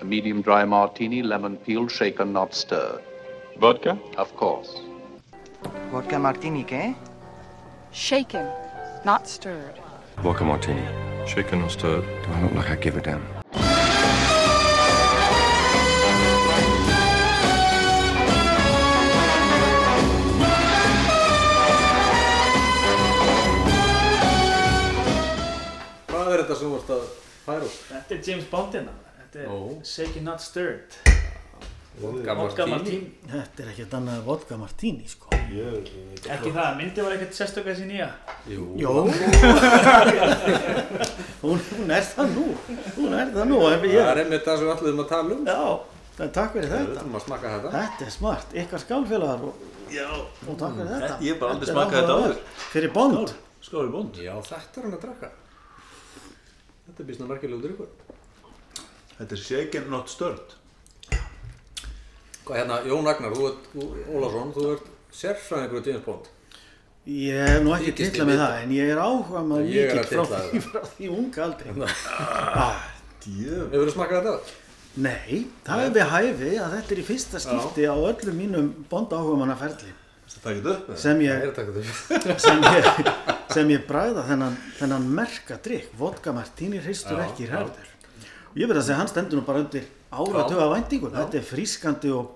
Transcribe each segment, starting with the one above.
A medium dry martini, lemon peel, shaken, not stirred. Vodka? Of course. Vodka martini, ¿qué? Shaken, not stirred. Vodka martini. Shaken or stirred? Do I look like I give a damn? Hvað er þetta sem þú ert að færa úr? Þetta er James Bond hérna. Þetta er Ó. Shaken Not Stirred. Vodka martini? Martini. Þetta er ekkert annað vodka martini sko. Ekki það, myndi var ekkert sérstökka þessi nýja. Jú. Jó. hún, hún er það nú. Hún er það nú. Það er einmitt það sem við ætluðum að tala um. já, takk fyrir Við þetta. þetta. Þetta er smart. Ykkar skálfélagar og, Já, og takk fyrir þetta. Ég hef bara aldrei smakkað þetta áður. Fyrir bond. skóri bónd. Já, þetta er hann að drakka. Þetta er býsna merkilegu drikkur. Þetta er shaken not stirred. Hvað hérna, Jón Agnar, þú ert, þú, Ólafsson, þú ert sérfræðingur á James Bond. Ég hef nú ekki ég með það en ég er áhuga maður er að frá, því- frá því unga aldrei. Djöf. Hefur þú smakað þetta? Nei, það er við hæfi að þetta er í fyrsta skipti á öllum mínum bond áhuga manna ferli Það takit upp. sem ég, er að taka þetta. sem ég, sem ég bræða þennan, þennan merka drikk, vodka martini hristur ekki já. hræður. Ég verð að segja, hann stendur nú bara undir áratuga væntingum. Þetta er frískandi og,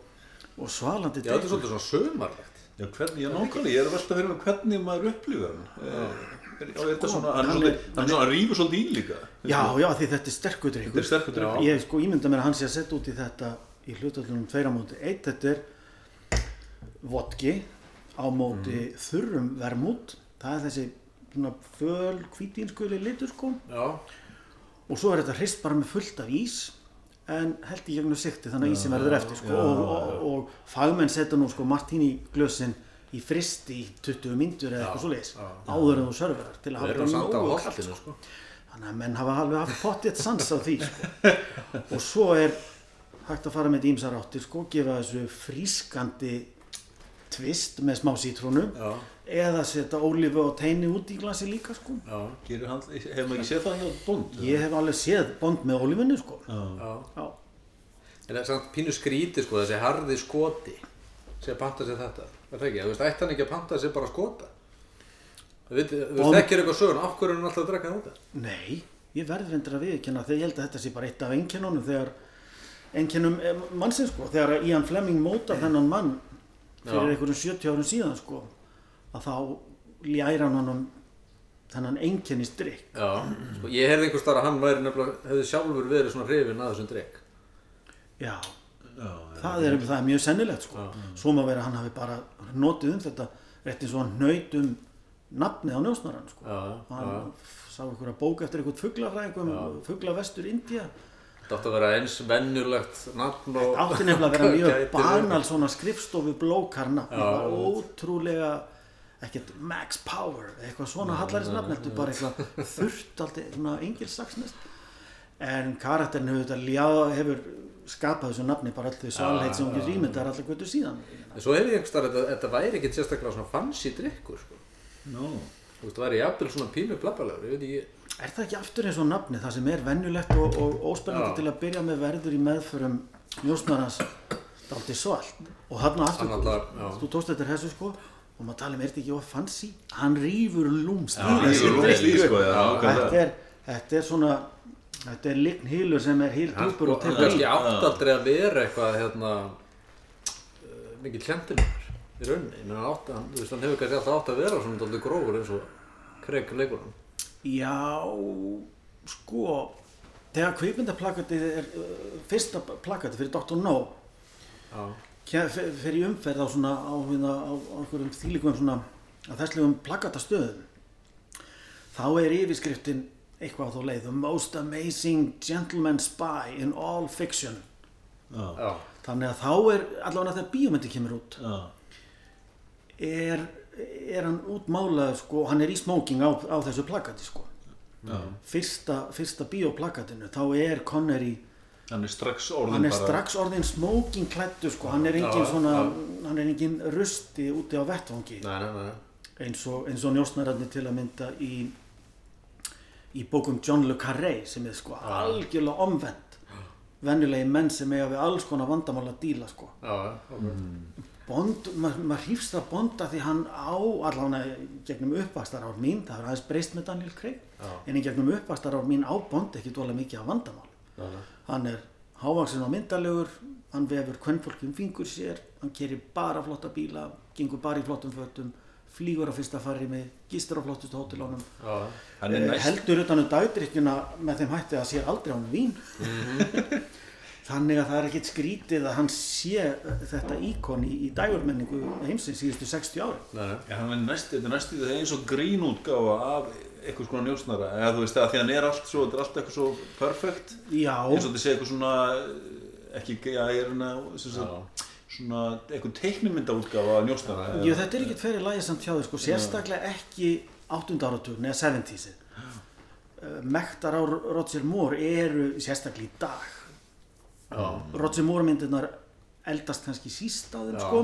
og svalandi Já, þetta er svolítið svona sömarlegt. Já, hvernig, ég nákvæmlega, ég er að velta fyrir mig hvernig maður upplifir hann. Þetta svona, hann, er- hann rífur svolítið í líka. Já, já, því þetta er er drikkur. Ég sko ímynda mér að hann sé að setja út í þetta í hlutöldunum tveira móti. Eitt, þetta er vodki á móti Mhm. þurrum vermút. Það er þessi svona föl hvítínskuli litur sko. Já, og svo er þetta hrist bara með fullt af ís en held í gegnum sikti þannig að ísin verður eftir sko. og, og, og fagmenn setja nú sko martini glösin í fristi í 20 myndur eða eitthvað svo leiðis áður en þú serverar til að hafa nógu holdinu, sko. þannig að menn hafa alveg haft pottið sans á því sko. og svo er hægt að fara með ímsar áttir sko, gefa þessu frískandi tvist með smá sítrónu eða setja ólífu og teini út í glasi líka sko. já, Gerir hann, hefur maður ekki séð það hjá Bond? ég hef alveg séð bond með ólífunni sko. já. Já. En það er samt pínu skríti, sko, þessi harði skoti sem panta sér þetta. Er það ekki? Þú veist, ætti hann ekki að panta sér bara skota? Þú veist, þú Bond- veist, þekkir eitthvað sögun, af hverju er hann alltaf að drekka þetta? Nei, ég verður reyndir að viðkjanna þegar ég held að þetta sé bara eitt af einkennunum þegar einkennum eh, mannsins sko, þegar Ian Fleming mótar þennan mann fyrir einhverjum 70 árum síðan sko, að þá ljæra hann honum þennan einkennistrik. Já, sko, ég heyrði einhvers þar að hann væri nefnilega, hefði sjálfur verið svona hrifin að þessum drikk. Já, það, er, það er mjög sennilegt sko. Svo má vera að hann hafi bara notið um þetta rétt eins og hann nöyt um nafnið á njósnarann sko. Já, hann sá einhverja bók eftir einhvern fuglafræðing um fuglavestur India Þetta átti að vera eins vennjulegt nafn og... átti nefnilega að vera mjög banal svona skrifstofu blókarna Já, það var já. ótrúlega ekkert Max Power eitthvað svona hallarisnafn þetta er bara eitthvað þurft alltaf engilsaksnest en karakterin hefur þetta ljá hefur skapað þessu nafni bara öll þau svalheit sem hún getur ímyndar allir göttur síðan. En svo hefði ég einhvers þar að þetta, væri ekkert sérstaklega svona fancy drikkur, sko. Nó. Þú veist, það væri jafnvel svona pínu blabbalegur, ég er það ekki aftur eins og nafni það sem er vennulegt og, og óspennandi til að byrja með verður í meðförum njósnarans dálítið svalt. Og þarna aftur, Hann allar- já. þú tókst þetta þessu sko og maður tala um, er þetta ekki of fancy hann rýfur lúmst í nákvæmlega. þetta er, þetta er svona þetta er lign hýlur sem er hýl Hann djúpur sko, og tekur í kannski átt aldrei að vera eitthvað, hérna, uh, mikið kjendinur í rauninni. Átt, hann, þú veist, hann hefur kannski alltaf átt að vera svona dálítið grófur eins og Craig leikurinn. já, sko þegar kvikmyndaplakatið er uh, fyrsta plakatið fyrir Dr. No Já. Fer í umferð á svona á, hérna, á, á einhverjum þýlikum svona á þesslegum plakatastöðum þá er yfirskriftin eitthvað á þá leið The most amazing gentleman spy in all fiction Já. þannig að þá er allavega þegar bíómyndi kemur út Já. er, er hann útmálaður sko, hann er í smoking á, á þessu plakati sko. fyrsta, fyrsta bíóplakatinu þá er Connery Hann er strax orðin hann er bara... strax orðin smoking klættu sko. hann er engin Já, svona já. hann er engin rusti úti á vettvangi Nei, nei, nei. eins og, eins og njósnararnir til að mynda í í bókum John le Carré sem er sko algjörlega omvend venjulegi menn sem eiga við alls konar vandamál að díla sko. Já, já, ok. Bond, maður ma hrýfst að Bonda því hann á allavega gegnum uppvakstar ár mín, það er aðeins breyst með Daniel Craig, en í gegnum uppvakstar ár mín á Bond ekki dóla mikið af vandamál. Hann er hávaksinn og myndalegur, hann vefur kvennfólkum fingur sér, hann kerir bara flotta bíla, gengur bara í flottum fötum, flýgur á fyrsta farri með, gistur á flottustu hótelónum, Já, já. Hann er Eh, heldur utan um dagdrykkjuna með þeim hætti að sér aldrei án vín. Þannig að það er ekkit skrítið að hann sé eh, þetta íkon í, í dægurmenningu heimsins síðustu 60 ári Nei, nei. Já, hann er næst, þetta er næst í það eins og grínútgáfa af eitthvað svona njósnara eða þú veist það, því hann er allt svo, þetta er allt eitthvað svo perfect. Já, eins og þetta sé eitthvað svona ekki, já, ég er hérna sem sagt, svona eitthvað teiknumyndaútgáfa af njósnara jú, þetta er ekkit fyrir lægi samt hjá þau sko, sérstaklega ekki 8. áratugn eða 70's mektar á Roger Moore eru sérstaklega í dag. Já. Roger Moore myndirnar eldast kannski síst á þeim sko.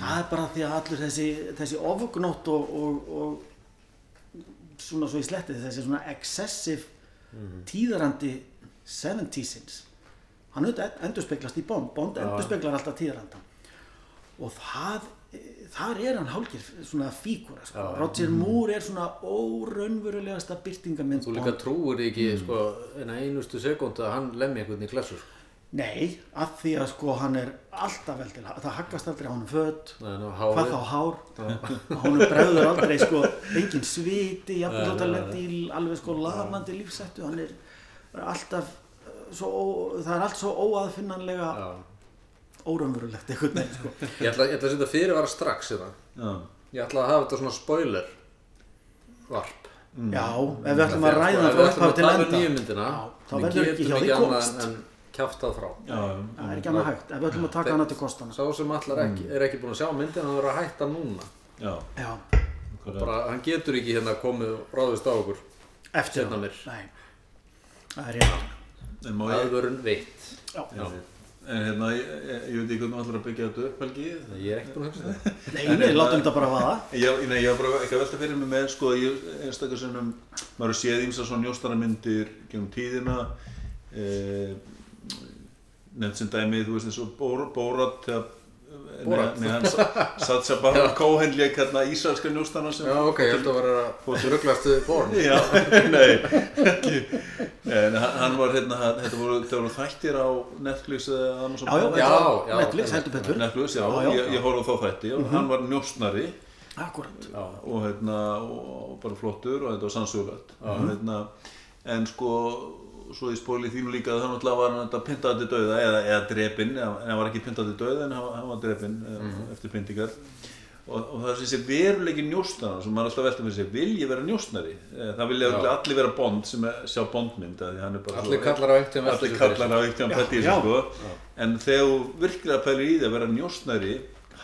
Það er bara því að allur þessi, þessi ofgnótt og, og, og svona svo í sletti þessi svona excessive tíðarandi 70'sins hann auðvitað endurspeglast í Bond. Bond endurspeglar alltaf tíðarandan og það þar er hann hálgir svona fígura sko. Roger Moore er svona óraunverulegasta byrtingamind Þú líka því ekki, sko, eina einustu sekúndu að hann lemmi einhvern í klessu, sko. Nei, af því að sko hann er alltaf vel til, það haggast aldrei á hann föt, Nei, ná, hvað þá hár, hann bregður aldrei sko, engin sviti, að í alveg sko lamandi lífsættu, hann er alltaf uh, svo, það er allt svo óaðfinnanlega óraunverulegt einhvern veginn sko. Ég ætla, ég ætla að setja fyrirvara strax hérna. Já. Ég ætla að hafa þetta svona spoiler varp. Já, ef við ætlum að ræða það ef frá við ætlum upphaf til að tala um enda, þá við verður ekki hjá því komst. Kjáftað frá. Já. Það er ekki annað hægt, ef við ætlum að taka hana til kostana. Sá sem allar ekki, er ekki búin að sjá myndina, hann verður að hætta núna. já. Já, Bara, hann getur ekki hérna komið og ráðist á okkur. eftir Seinna það. meir. Nei, það er rétt. En má ég, Aðvörun veitt. En hérna, ég, veit ekki hvernig allar að byggja þetta upp, Helgi. Ég er ekki búin að hugsa það. Nei, nei, látum þetta bara vaða. Ég, nei, ég var bara ekki að velta fyrir mig með, sko, ég, einstakar sinnum, maður séð ímsa svona njóstaramyndir gegnum tíðina, e, nefnt sem dæmi, þú veist eins og Bor- Borat, þegar, Borat? Nei, hann sa- Sacha Baron Cohen lék hérna ísraelska njóstana sem Já, ok, ég held að vera að rugglast við born. Já, nei, ekki En hann var hérna, þetta voru, þættir á Netflix eða Amazon Já, já, Netflix heldur betur. Netflix, já, Já, já. ég, ég horfði þá þætti og hann var njósnari Akkurat. og, hérna, og bara flottur og þetta var sannsögulegt og, hérna, en sko svo ég spóli þínu líka að það náttúrulega var hann þetta pyntaði til dauða eða, eða drepinn en hann var ekki pyntaði til dauða en hann, hann var drepinn mm eftir pyntingar og, og það er þessi veruleiki njósnara sem maður alltaf velta fyrir sig, vil ég vera njósnari Eh, það vilja Já. allir vera Bond sem er, sjá Bondmynd af því hann er bara Allir kallar á veginn allir kallar á já. sko. en þegar þú virkilega pælir í því að vera njósnari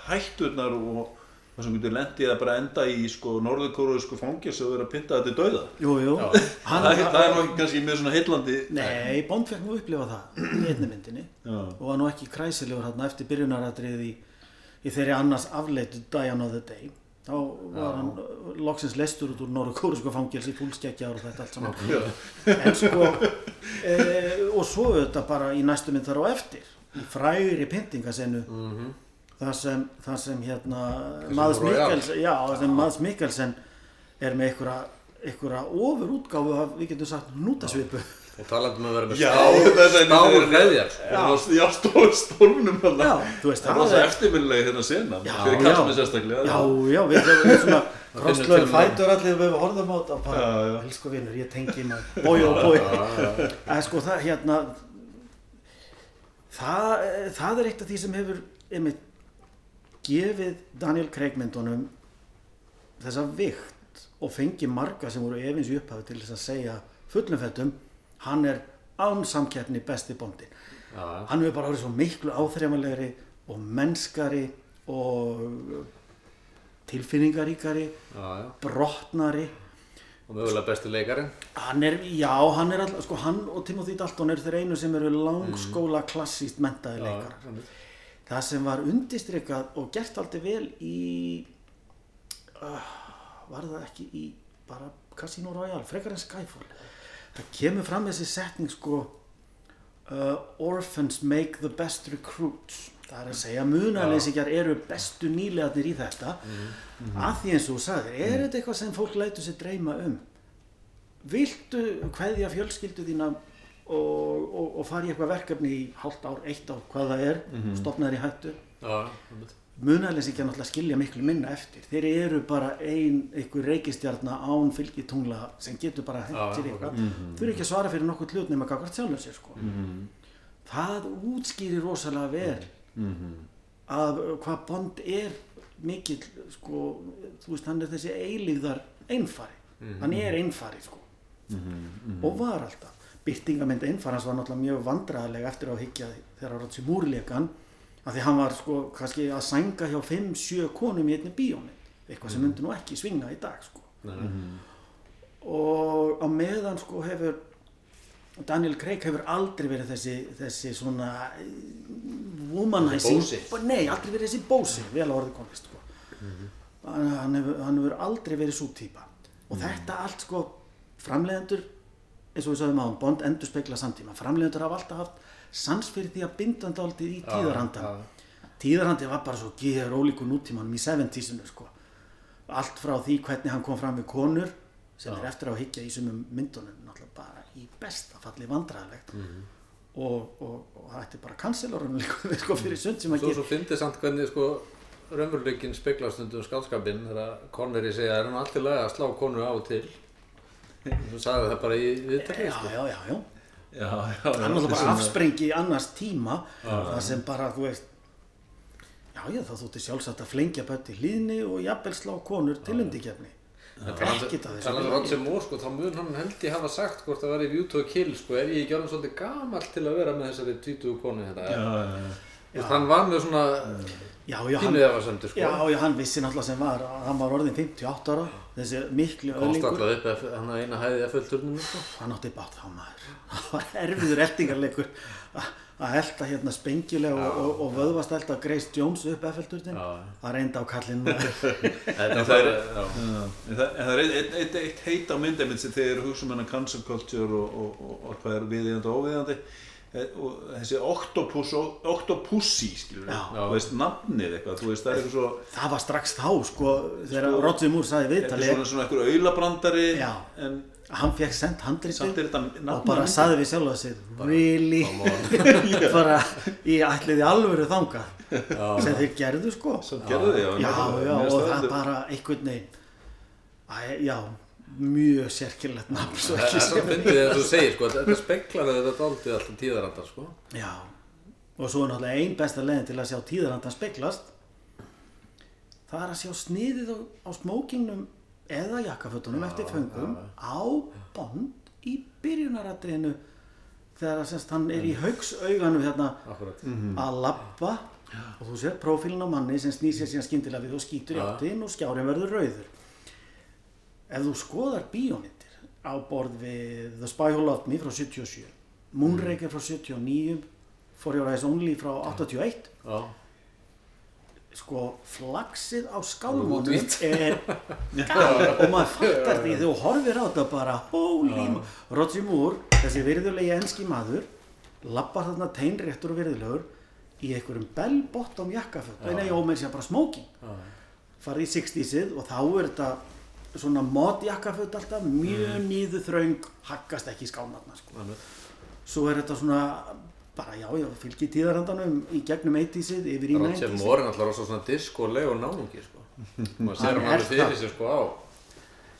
hætturnar og það sem getur lendið að bara enda í sko, norðurkóruðsku fangis og vera að pynta þetta döða Jú, jú. Hann, það, er ekki kannski með svona heillandi Nei, Bond fekk nú upplifa það í einni myndinni Já. og var nú ekki kræsilegur hérna eftir byrjunaratrið í, í þeirri annars afleitu Diana of the Day. Þá var hann uh, loksins lestur út úr Norður Kóruðsku fangils í fúlskeggjar og þetta allt saman. En sko e, og svo auðvitað bara í næstu mynd þar á eftir í frægri pyntingasenu þar sem, þar sem hérna Royal. Mikkelsen já, þar sem Mads Mikkelsen er með einhverja einhverja ofur útgáfu af, við getum sagt, nútasvipu Og talandi um að vera með það er- stál hreðjar. já, já stór stólnum þarna. Já, þú veist, það er það rosa eftirminnilega hérna sena fyrir kallmenn sérstaklega Já, já, við erum svona krosslöður fætur allir við horfum á þetta og bara, elsku vinnur, ég tengi maður, bói og bói. En sko það, hérna, það, það er eitt af því sem hefur, einmitt, gefið Daniel Craig myndunum þessa vikt og fengið marga sem voru efins í upphafi til þess að segja fullum fettum, hann er án samkeppni besti bóndin. Já. Hann hefur bara orðið svo miklu áþreifanlegri og mennskari og tilfinningaríkari, Já, já. brotnari. Og mögulega besti leikarinn. Hann er, já, hann er alltaf, sko, hann og Timothy Dalton eru þeir einu sem eru langskóla klassíst mentaði leikarar. Það sem var undistrykað og gert aldrei vel í, uh, var það ekki í bara Casino Royale, frekar en Skyfall. Það kemur fram þessi setning, sko, uh, orphans make the best recruits. Það er að segja munaleysingjar eru bestu nýlegarnir í þetta. Að því eins og þú sagðir, er þetta eitthvað sem fólk lætur sér dreyma um? Viltu kveðja fjölskyldu þína og, og, og fara í eitthvað verkefni í hálft ár, eitt ár, hvað það er stopnaður í hættu. Munaleysingjar náttúrulega skilja miklu minna eftir. Þeir eru bara ein einhver reikistjarna án fylgitungla sem getur bara hengt sér eitthvað. Þau eru ekki að svara fyrir nokkuð hlut nema gagvart sjálfur sér sko. það útskýrir rosalega vel að uh, hvað Bond er mikill sko, þú veist hann er þessi eilíðar einfari. Hann er einfari sko. og var alltaf byrtingamind einfarans var náttúrulega mjög vandræðilega eftir að higgja þegar Rótsi Múrleikan af því hann var sko kannski að sænga hjá 5-7 konum í einni bíómynd. Eitthvað sem myndi nú ekki svinga í dag sko. Nei, nei. og á meðan sko hefur Daniel Craig hefur aldrei verið þessi, þessi svona eh, womanizing nei, aldrei verið þessi bósi vel orðið komist sko. hann, hann, hefur, hann hefur aldrei verið svo típa og þetta allt sko framleiðendur eins og við sagðum á Bond endur spekla samtíma. Framleiðendur hafa alltaf haft sans fyrir því að binda hann dálítið í tíðarandan tíðarandi var bara svo geður ólíku nútímanum í 70-sinu sko. Allt frá því hvernig hann kom fram við konur sem er eftir að higgja í sumum myndunum náttúrulega bara í besta falli vandræðilegt og, og, og það ætti bara kanselorunum líka sko, fyrir sund sem að Svo, gera svo fyndið samt hvernig sko raunveruleikin speglast stundum skálskapinn þegar Connery segja er hann alltaf að slá konu á og til þú sagði það bara í viðtækni já, sko. já, já, já. Já, hann er náttúrulega bara afsprengi í annars tíma það sem bara, þú veist já, já, þá þótti sjálfsagt að flengja bötti hlýðni og jafnvel slá konur til undikefni að Þannig að Roger Moore sko, þá mun hann held ég hafa sagt hvort það var í View to a Kill sko, er ég ekki orðin svolítið gamall til að vera með þessari 20 konu hérna? Já, já, já. Þú veist, hann var með svona já, já, hann, sko. Já, já, hann vissi náttúrulega sem var að hann var orðin 58 ára. Þessi miklu komst öðlingur alltaf upp ef- hann að eina hæði FL-turninu sko. hann átti bát þá maður það var erfiður eltingarleikur að að elta hérna spengilega og, og, og vöðvast elta Grace Jones upp FL-turnin það reynda á kallinn maður. Þetta En var það er, er eitt, eitt, eitt, eitt heit á myndamind sem þeir eru að hugsa um hennar cancel culture og, og, og, og hvað er viðeigandi og óviðeigandi þessi octopus, octopussy skilur Já. þú veist nafnið eitthvað, þú veist það er eitthvað svo það var strax þá sko þegar Sko, Roger Moore sagði eitthvað viðtali svona, svona eitthvað aulabrandari Já. en hann fekk sendt þetta og bara saði við sjálfa sig really? bara ég ætliði alvöru þanga sem þeir gerðu sko. Sem gerðu þið, já, já, og það bara einhvern veginn já, mjög sérkilegt nafn svo ekki sé samt fyndið eins og þú segir sko, þetta speklar þetta dálítið alltaf tíðarandar sko. Já, og svo er náttúrulega ein besta leiðin til að sjá tíðarandan speglast. Það er að sjá sniðið á, á smókingnum eða jakkafötunum eftir föngum á bond í byrjunaratriðinu þegar að semst hann er í haugsauganum hérna Akkurat. að labba. Og þú sér prófílinn á manni sem snýr sér síðan skyndilega við og skýtur í Já. áttin og skjárin verður rauður ef þú skoðar bíómyndir á borð við The Spy Who Loved Me frá 77 Moonraker frá 79 For Your Eyes Only frá 81 Já. sko flagsið á skálmónum er galið og maður fattar því þegar þú horfir á þetta bara holy ma- Roger Moore, þessi virðulegi enski maður lappar þarna teinréttur og virðulegur í einhverjum bell-bottom jakkaföt. Nei, ómeir sér bara smoking. Farið í 60'sið og þá er þetta svona mod jakkaföt alltaf mjög nýðu þröng haggast ekki í skálmarna sko. svo er þetta svona bara já, já, fylgir tíðarandanum í gegnum 80'sið yfir í Roger 90'sið Moore er náttúrulega rosa svona diskoleg og náungi sko. maður sér Hann alveg fyrir sér sko á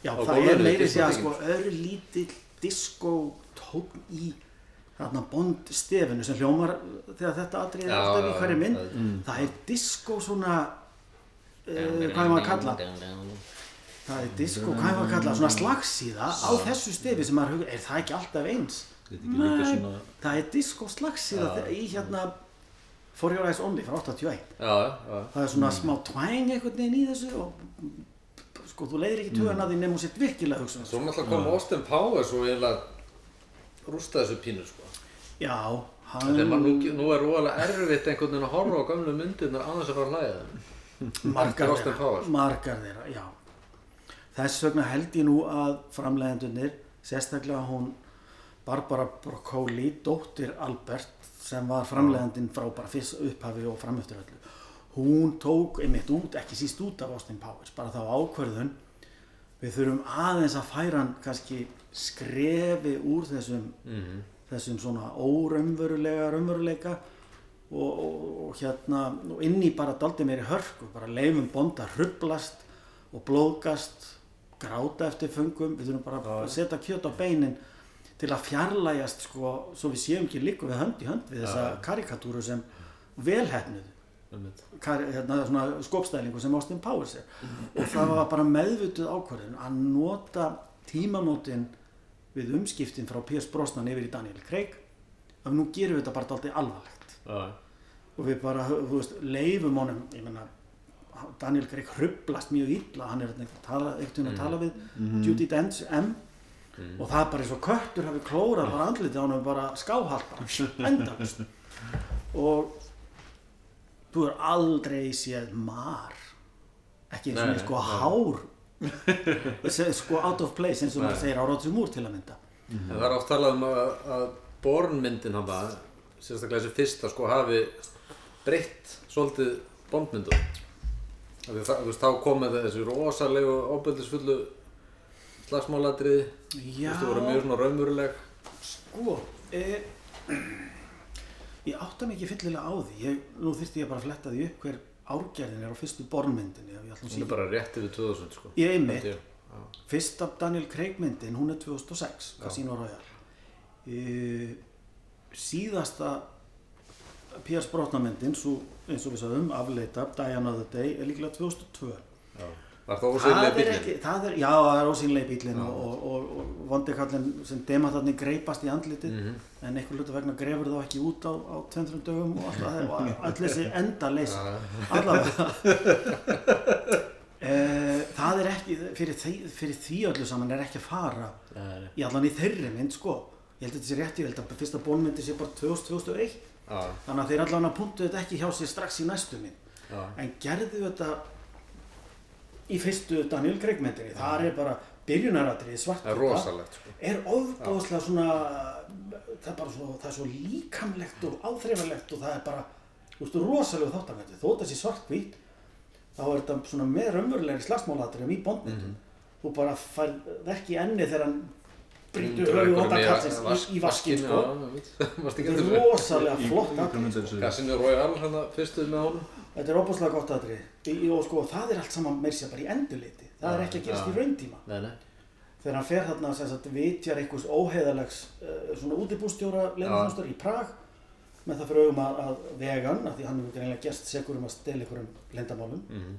Já, á það er meiri sér að sko öðru lítill disco tókn í þarna bond stefinu sem hljómar þegar þetta atrið er alltaf í hverju mynd. já, það er disco svona uh, hvað er maður að kalla það er disco, hvað er maður að kalla? Svona slagsíða á þessu stefi sem maður hugur, er það ekki alltaf eins? Þetta er ekki líka Nei, svona- það er disco slagsíða í hérna For Your Eyes Only frá 81 já, já, það er svona smá twang einhvern veginn í þessu og sko þú leiðir ekki tugan að því nefnum sér virkilega hugsa um svo náttúrulega kom Austin Powers og eiginlega rústa þessu pínu sko. Já, þegar maður hann nú, nú er roðalega erfitt einhvern veginn að horfa á gömlu myndirnar á þess að fara að hlæða þeim. Margar Austin þeirra, Powers. margar þeirra, já þess vegna held ég nú að framleiðendunir sérstaklega hún Barbara Broccoli, dóttir Albert sem var framleiðandinn frá bara fyrst upphafi og framöftur öllu hún tók einmitt út, ekki síst út af Austin Powers, bara þá ákvörðun. Við þurfum aðeins að færa hann kannski skrefi úr þessum þessum svona óraunverulega raunveruleika og, og, og hérna og inn í bara daldi meiri hörku bara leifum bond að hrublast og blóðgast gráta eftir fungum, við þurfum bara að setja kjöt á beinin til að fjarlægjast sko, svo við séum ekki líka við hönd í hönd við þessa karikatúru sem kar, hérna, skopstælingu sem Austin Powers er. Og það var bara meðvutuð ákvörðun að nota tímamótin við umskiptin frá Pierce Brosnan yfir í Daniel Craig að nú gerum við þetta bara alltaf alvarlegt. Og við bara, þú veist, leifum honum ég menna, Daniel Craig hrublast mjög illa, hann er eitthvað að tala, tala við Judi Dench M. Og það er bara eins og köttur hafi klórað bara andlitið á honum bara skáhalt bara endalust og þú er aldrei séð mar ekki eins og með sko nei. hár. Sko out of place eins og maður segir á Roger Moore til að mynda. En það er oft talað um að, að Born-myndin hann það, sérstaklega þessi fyrsta sko hafi breytt svolítið Bond-myndum. Þá komið þessi rosalegu óbyrðisfullu slagsmáladriði, þú veist, þú voru mjög svona raunveruleg. sko e, ég átta ekki fyllilega á því ég, nú þyrfti ég bara að fletta því upp hver árgerðin er á fyrstu bornmyndinni Hún er bara rétt yfir 2000 sko. Ég. Held ég. Já. Fyrsta Daniel Craig myndin, hún er 2006, Casino Royale. E, síðasta P.S. Brotna myndin, svo, eins og við sagðum, afleita, Die Another Day, er líklega 2002. Já. Var það ósynlega bílinn? já, það er ósýnlega bílinn og, og, og, og vondikallin sem demantarnir greipast í andlitið Mhm. en einhver hluta vegna grefur þá ekki út á, á 200 dögum og allt það og all þessi enda leysi allavega e, það er ekki fyrir því, fyrir því öllu saman er ekki að fara í allan í þeirri mynd sko ég held að þetta sé rétt, ég held að fyrsta bólmyndi sé bara 2000-2001 Já, þannig að þeir allan að punktu þetta ekki hjá sér strax í næstu já. en gerðu þetta í fyrstu Daniel Craig myndinni. Þar er bara byrjunaratriði svart er rosalegt sko. er ofbóðslega svona það er bara svo, það er svo líkamlegt og áþreifalegt og það er bara veist, rosalega þáttanvætti þó þetta sé svart hvít þá er þetta svona með raunverulegri slagsmálatriðum í bondmyndum þú bara fær ekki enni þegar hann brýtur höfuð vonda kassins í, í vaskin sko. Þetta er rosalega flott þessu. Casino Royale, hann að fyrstuð með honum. Þetta er óbúslega gott aðrið og sko það er allt saman meir sér bara í endurliti það er ekki að gerast í rauntíma Nei, nei. þegar hann fer þarna sem sagt vitjar einhvers óheðalegs uh, svona útibústjóra leðanþjónstar í Prag með það fyrir augum að, að vegan af því hann hefur greinlega gerst segur um að stela einhverjum lendamálum Mhm.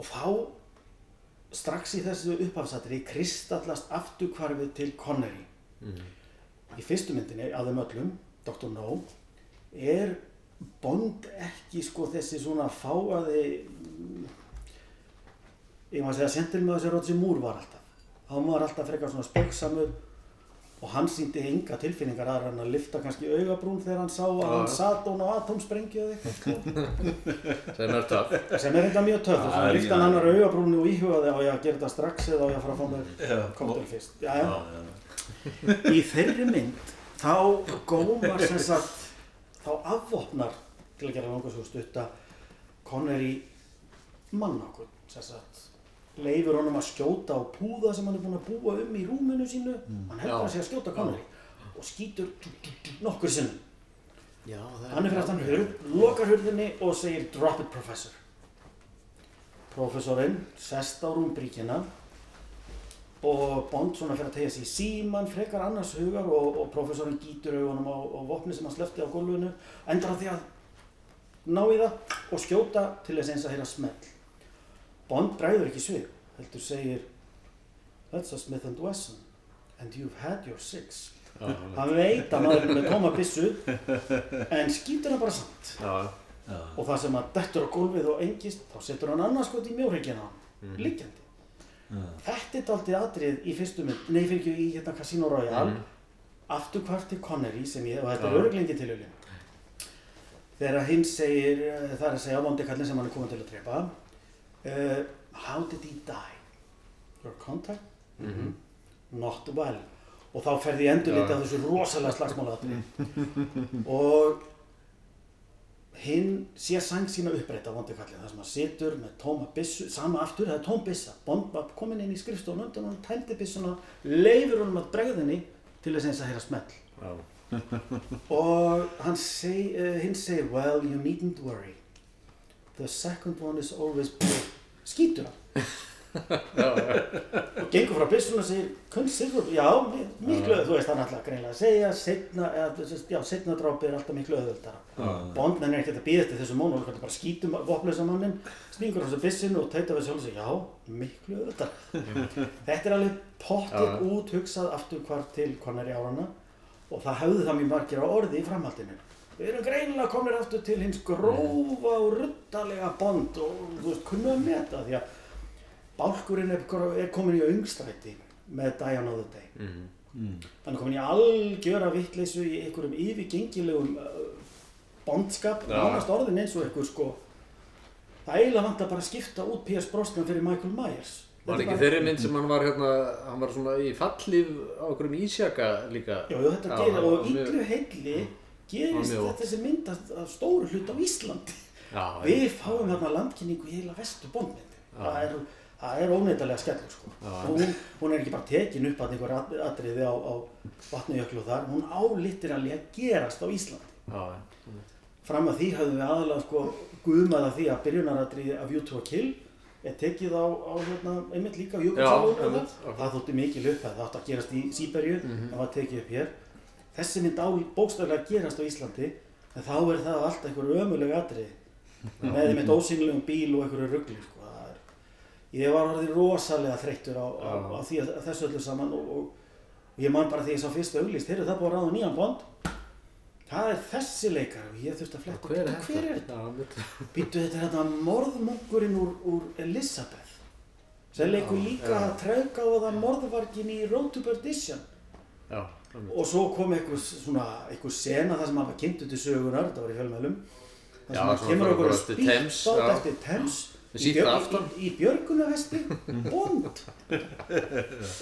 og þá strax í þessu upphafsatri kristallast afturkvarfið til Connery Mhm. í fyrstu myndinni af þeim öllum, Dr. No er Bond ekki sko þessi svona fáaði mm, ég maður að segja sentilmaður sem Roger Moore var alltaf hann var alltaf frekar svona spöksamur og hann síndi enga tilfinningar aðra en að lifta kannski augabrún þegar hann sá að hann sat hún á atomsprengju eða eitthvað. Sem er töff. sem er þetta mjög og Já, svona já. lifta hann annar augabrúni og íhugaði á ég að gera þetta strax eða á ég að fara að fá mér koktel fyrst? Já, Já, í þeirri mynd þá gómar sem sagt þá afvopnar til að gera langa svo stutta Connery mannakun sem sagt leifur honum að skjóta á púða sem hann er búinn að búa um í rúminu sínu. Hann heldur að sé að skjóta Connery og skýtur nokkur sinnum. Hann er fyrir aftan hurð, lokar hurðinni og segir drop it professor. Professorinn sest á rúmbríkina og Bond svona fyrir að tegja sig í síman frekar annars hugar og, og professorinn gýtur augunum á, á vopni sem hann slefti á gólfinu endar á því að ná í það og skjóta til þess eins að heyra smell Bond bræður ekki svig heldur segir that's a Smith and Wesson and you've had your six. Já, hann veit að maður er með tóma byssu en skýtur hann bara samt. Já, og það sem að dettur á gólfið og engist þá setur hann annars skot í mjórheikina á hann liggjandi þetta er daldið atrið í fyrstu mynd nei fyrir ekki í hérna Casino Royale. Aftur hvart til Connery sem ég og þetta er Já. örglengi til þegar hinn segir eh, það er að segja vondi kallin sem hann er komin til að trepa uh, how did he die? Your contact? Mhm. not well. Og þá ferði ég endur litið á þessu rosalega slagsmálaðatri og hinn sér sang sína upprætt á vondi kallið þar sem hann situr með tóma byssu, sama aftur, það er tóm byssa. Bond var komin inn í skrifstofun undan hann tæmdi byssuna, leifur honum að bregðinni til þess að heyra smell. Já. og hann seg, uh, hinn segir well you needn't worry. The second one is always better skýtur hann. Og gengur frá byssuna og segir considerable, já, mi- miklu þú veist hann alltaf greinlega að segja setna, eða, já, setna drápi er alltaf miklu öðvöldara Bond menn er ekkert að býða eftir þessu mónul hann bara skýtum vopnlösa mannin stingur hans að byssinu og tauta við sjálf og segir já, miklu öðvöldara þetta er alveg pottið út hugsað aftur hvar til hvernar í árana og það hefði það mjög margir á orði í framhaldinu við erum greinilega komnir aftur til hins grófa og ruttalega bond og þú veist, kunnum að meta því að bálkurinn er, er komin í öngstræti með Diana of the Day. Hann er komin í algjöra vittleysu í einhverjum yfirgengilegum uh, bondskap, nánast orðin eins og einhver sko. Það eiginlega bara að skipta út P.S. Brosnan fyrir Michael Myers. Var ekki bara- þeirri mynd sem hann var hérna, hann var svona í fallíf á okkurum ísjaka líka? Já, já, þetta gerir og yllu heilli gerist þetta þessi mynd að, stóru hlut á Íslandi. Já, Við fáum hérna landkynningu í heila vestu bondmyndi. Það er, það er óneittalega skellur sko. Hún, hún er ekki bara tekin upp að einhver at- atriði á, á vatnujöklu þar, hún álittir að gerast á Íslandi. já, Fram að því höfðum við aðalega sko guðmað að því að byrjunaratriði af View to a Kill er tekið á, á hérna, einmitt líka Jökulsálun það, þótti mikil upp það átti að gerast í Sýberju það var tekið upp hér þessi mynd á bókstaflega að gerast á Íslandi en þá er það allt einhver ömuleg atriði. Með einmitt ósýnilegum bíl og einhverju ruggli sko. Er- ég var orðið rosalega þreyttur á, á, á því að, að þessu öllu saman og, og, ég man bara því ég sá fyrstu auglist þeir eru það búið að ráða nýjan bond. Það er þessi leikar og ég þurfti að fletta hver er "Bíddu, hver er þetta? Býttu þetta er þetta morðmunkurinn úr, úr Elizabeth sem leikur líka að trauka á það morðvargin í Road to Perdition. Já. Og svo kom einhver svona einhver sena þar sem hann var kynntu til sögunar þetta var í fjölmælum þar sem hann kemur okkur að eftir spýta Thames, át já. eftir Með í, í, í björgunavesti bond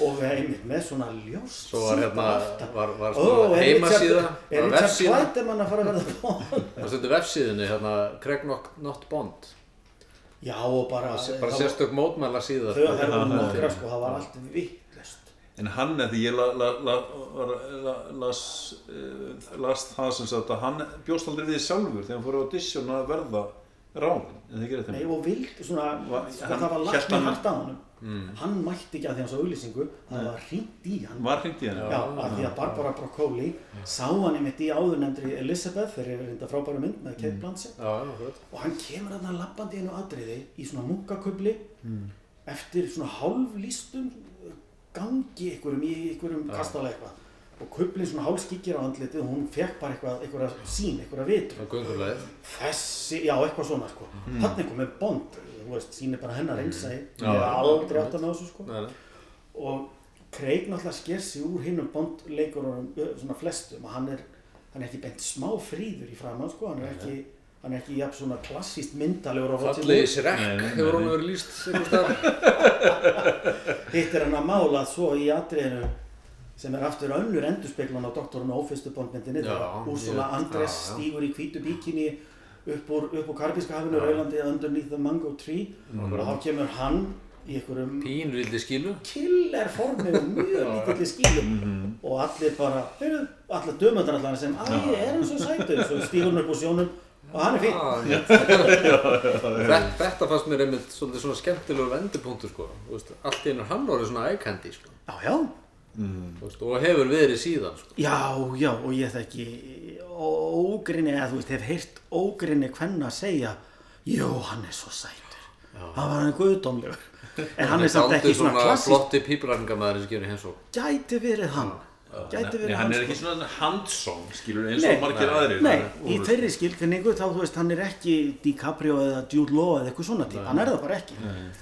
og við einmitt með svona ljóst Svo var hérna, var, var er heimasíða, er var Richard vefsíða, Clydeman að fara að verða bond það stendur vefsíðinu hérna, Craig Not, Not Bond, já og bara, bara þá- sérstök mótmæla síða. þau það eru nokkra. sko, það var allt vittlust En hann er því ég la, la, la, la, la, las, uh, las það sem sagt að hann bjóst aldrei við sjálfur þegar hann fór á audition að verða ráðin, en það gerir Nei, þeim. og vild, svona, Va- sko, hann- það var lagt með hann- hart að honum. Hann mætti ekki að því hann svo auðlýsingu það var hringt í hann. Var hringt í henni? Já, af því að Barbara Broccoli sá hann einmitt í áðurnefndri Elizabeth eru reynda frábæra mynd með Kate Blanchett. Já, já, þú veit. og hann kemur þarna lappandi í einu atriði í svona munkakubli eftir svona hálflýstum gangi einhverjum í einhverjum kastala eitthvað. Og kublin svona hálfskikir á andlitið og hún fekk bara eitthvað, eitthvað sín, eitthvað vitur er þessi, já eitthvað svona sko. Mm. þannig komið Bond, þú veist, sýnir bara hennar einsæði, Já, ég hef aldrei átt að með þessu sko. Og Craig náttúrulega sker sig úr hinnum Bond leikurunum svona flestum að hann er, hann er ekki beint smá fríður í framann sko, hann er ekki hann er ekki jafn svona klassíst myndalegur á Fallegi nei, hefur hún verið staðar. hitt er hann að mála svo í atriðinu sem er aftur önnur endurspeglun á doktorinn og ófyrstu bondmyndinni Já, þegar Úrsula Andres já, já. stígur í hvítu bíkinni upp úr, úr Karpíska hafinu Raulandi underneath the mango tree. Og þá kemur hann í einhverjum Pínvildi skilu. killer formið mjög lítilli skílum og allir bara, heyrðu, allir dömöndar allar sem, æ, er hann svo sætur. Svo stígur hann upp úr sjónum og hann er fín. Ah, Þetta, þetta fannst mér einmitt svolítið svona skemmtilegur vendipunktur sko. Þú veist, Allt í einu hann orðið svona candy sko. já, já, Þú veist, og hefur verið síðan sko. já, já og ég þekki ógrinni, eða þú veist, hef heyrt ógrinni hvenna að segja jú, hann er svo sætur. Hann var hann guðdómlegur. En hann er samt ekki svona klassísk flotti píplarningamæður sem gefur hens og gæti verið hann Nei, hann er sko. ekki svona handsong, skilur, eins Nei, og margir aðrir. Nei, í þeirri skilfinningu þá þú veist hann er ekki DiCaprio eða Jude Law eða eitthvað svona típ, hann er það bara ekki.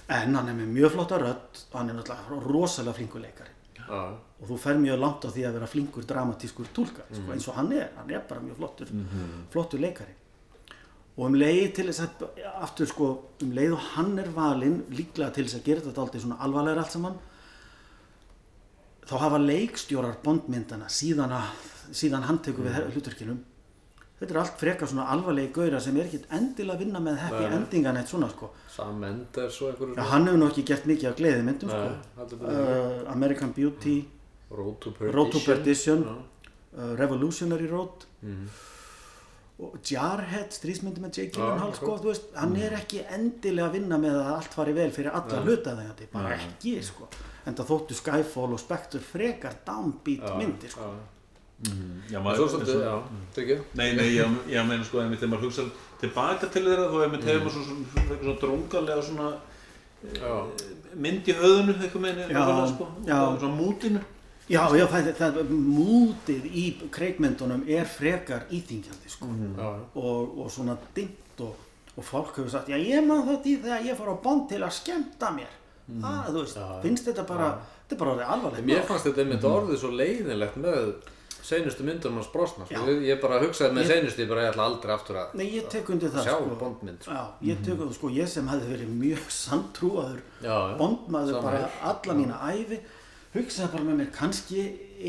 En hann er með mjög flotta rödd og hann er náttúrulega rosalega flinkur leikari. Já, og þú fer mjög langt á því að vera flinkur dramatískur túlkar, Mhm. sko, eins og hann er. Hann er bara mjög flottur, flottur leikari. Og um leið til þess að aftur sko, um leið og hann er valinn líklega til þess að gera þetta aldrei svona alvarlegur allt saman þá hafa leikstjórar bondmyndana síðan, að, síðan hann tekur við Mm. hlutverkinum þetta er allt frekar svona alvarlegi gauðra sem er ekkit endilega að vinna með happy Nei. endingan eitt svona sko. Sam Mendes og einhverju Já, hann hefur nú ekki gert mikið af gleði myndum Nei, sko. heldur betur uh, American Beauty. Road to Perdition Road to Perdition. Uh, Revolutionary Road. Mhm. og Jarhead strísmyndi með Jake Já, Gyllenhaal sko, þú veist, hann er ekki endilega að vinna með að allt fari vel fyrir alla Nei. hluta þegar bara ekki sko. en það þóttu Skyfall og Spectre frekar downbeat Já, myndir sko. Já, En maður, svo svolítið, já, tryggja Nei, nei, ég, ég meina sko, þegar maður hugsa tilbaka til þeirra, þá hefur maður svona, svona, svona, svona drungalega svona Já, mynd í höðunu, eitthvað meina, sko, svona mútinu. Já, já, það, það, mútið í kreikmyndunum er frekar íþingjandi sko. já, já. og, og svona dimmt og, og fólk hefur sagt, já ég man þetta í þegar ég fór á bond til að skemmta mér það, þú veist, Já, já. finnst þetta bara þetta er bara orðið alvarlegt Mér fannst þetta einmitt orðið svo leiðinlegt með seinustu myndunum hans brosna sko. Já. Ég- Ég bara hugsaði með Ég- seinustu, ég bara ég ætla aldrei aftur að Nei, ég tek undir það sjá sko. bondmynd sko. Já, ég tek undir, sko, ég sem hefði verið mjög já. bondmaður bara alla mína æfi hugsaði bara með mér, kannski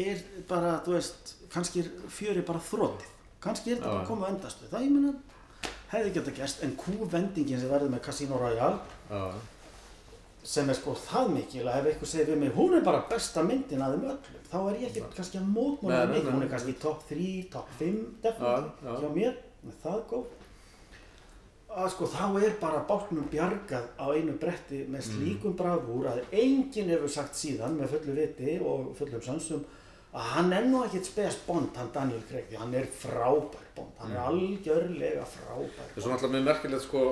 er bara, þú veist, kannski er fjöri bara þrótið, kannski er þetta bara að koma á endastu, það ég meina hefði geta gerst, en kúvendingin sem verður með Casino Royale Já, sem er sko það mikil að ef eitthvað segir við mig, hún er bara besta myndin að þeim öllum, þá er ég ekki kannski að mótmála mikið, nei, hún er kannski top 3, top 5 definitely, Já, já. hjá mér. Með það góð að sko þá er bara bátnum bjargað á einu bretti með Mm. slíkum bravúr að enginn hefur sagt síðan með fullu viti og fullum sansum að hann er nú ekkert spes bond hann Daniel Craig, því hann er frábær bond hann er algjörlega frábær Það er svo náttúrulega mjög merkilegt sko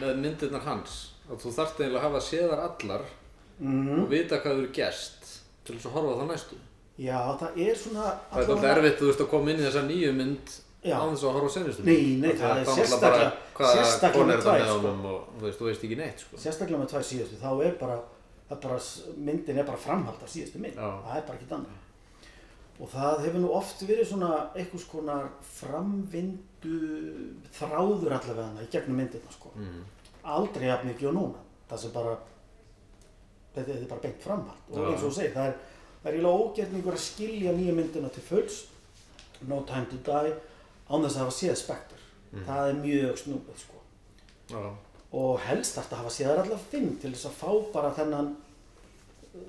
með myndirnar hans að þú þarft eiginlega að hafa séðar allar mm. og vita hvað þú eru gerst til þess að horfa það næstu Já, það er svona Það er alltaf erfitt þú veist að koma inn í þessa nýju mynd. Á þess að horfa á seinustu Nei, nei, Af það að er sérstaklega- sérstaklega með tvær, sko. og þú veist, þú veist ekki neitt sko sérstaklega með tvær síðustu þá er bara, er bara myndin er bara framhald af síðustu mynd Já. það er bara ekki annað og það hefur nú oft verið svona einhvers konar framvindu þráður allavega hana í gegnum myndina sko. mm. aldrei jafn mikið og núna það sem bara þetta, þetta er bara beint framhald og Já. eins og þú segir það er, það er eiginlega ógerningur að skilja nýja myndina til fulls No Time to Die án þess að hafa séð Spectre Mm. það er mjög snúið sko Já, og helst þarf að hafa séð allar fimm til þess að fá bara þennan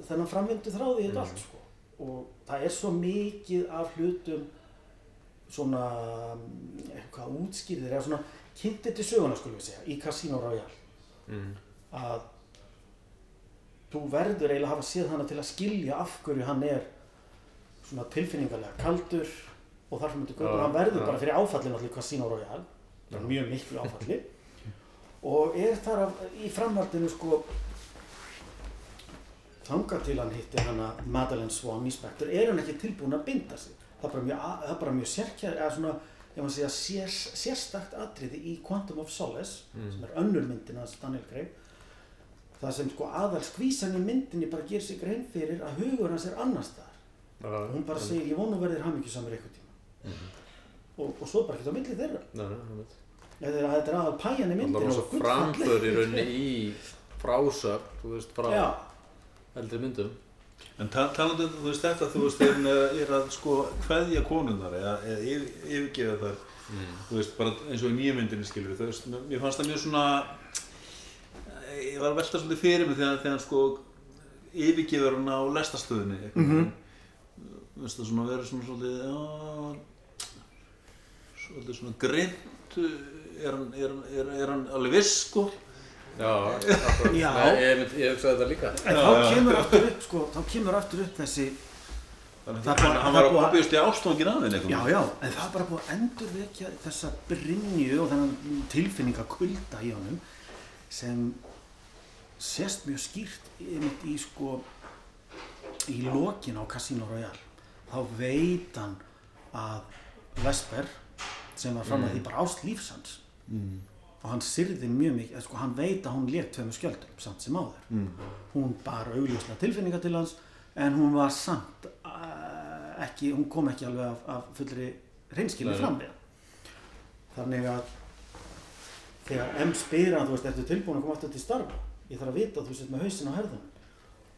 þennan framvindu þráði í þetta allt sko. og það er svo mikið af hlutum svona mm, eitthvað útskýrðir eða svona kynntir til söguna skulum við segja í Casino Royale mm. að þú verður eiginlega að hafa séð hana til að skilja af hverju hann er svona tilfinningarlega kaldur og þar sem þetta Já, hann verður bara fyrir áfallin allir Casino Royale. Er mjög miklu áfalli. Og er þar af, í framhaldinu sko þangað til hann hitti hana Madeleine Swan í Spectre er hann ekki tilbúin að binda sig? Það er bara mjög, er mjög sérkjær eða svona, ég maður segja, sér, sérstakt atriði í Quantum of Solace sem er önnur myndin hans Daniel Craig það sem sko aðal skvísan í myndinni bara gerir sig grein fyrir að hugur hans er annar staðar. Já, hún bara segir, ég vonu verðir hamingjúsamur eitthvað tíma og, og svo bara ekki á milli þeirra. Þetta er, er aðal pæjan í Það var rosa og gullfalleg. framför í rauninni í frásögn, þú veist, frá já, eldri myndum. En ta talandi um þú veist þetta, þú veist, er, er að sko kveðja konunnar eða, eða yfir, yfirgefa þar, þú veist, bara eins og í nýja myndinni skilur, þú veist, mér- fannst það mjög svona, ég var að velta svolítið fyrir mig þegar, þegar sko yfirgefur hann á lestastöðinni, mm -hmm. þú veist það svona verið svona svolítið, já, svolítið svona er hann, er, hann- er, er hann alveg viss, sko? Já. Já. Nei, ég, hugsaði þetta líka en þá kemur aftur upp sko, þá kemur aftur upp þessi Þannig að er hann, hann er var að- obviously ástofangin af henni, já, já, en það er bara búið að endurvekja þessa brinju og þennan tilfinningakulda í honum sem sést mjög skýrt einmitt í sko í lokin á Casino Royale þá veit hann að Vesper sem var fram að því bara ást lífsans mm. og hann syrði mjög mikið, sko hann veit að hún létt tveimur skjöldum samt sem áður. Mm. hún bar augljóslega tilfinninga til hans en hún var samt uh, ekki, hún kom ekki alveg af, af fullri nei. fram við þannig að þegar M spyr hann, þú veist, ertu tilbúin að koma aftur til starfa? Ég þarf að vita að þú sett með hausin á herðunum.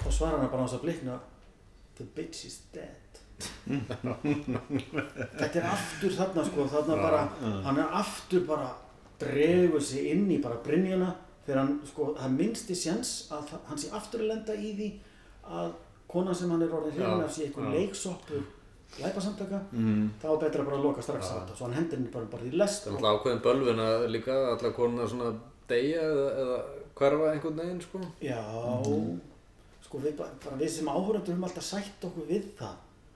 Þá svarar hann bara á þess að blikna the bitch is dead þetta er aftur þarna sko þarna bara, hann er aftur bara dregur sig inn í bara brynjuna þegar hann sko, það minnsti séns að hann sé aftur að lenda í því að konan sem hann er orðin hrifin af sé einhver leiksoppur læpasamtaka, Mm. þá er betra bara að loka strax á þetta, svo hann hendur henni bara, bara í lest Það er alltaf ákveðin bölvin að líka allar konar svona deyja eða, eða hverfa einhvern veginn sko. Já, sko við, bara, bara við sem áhörundur höfum alltaf sætt okkur við það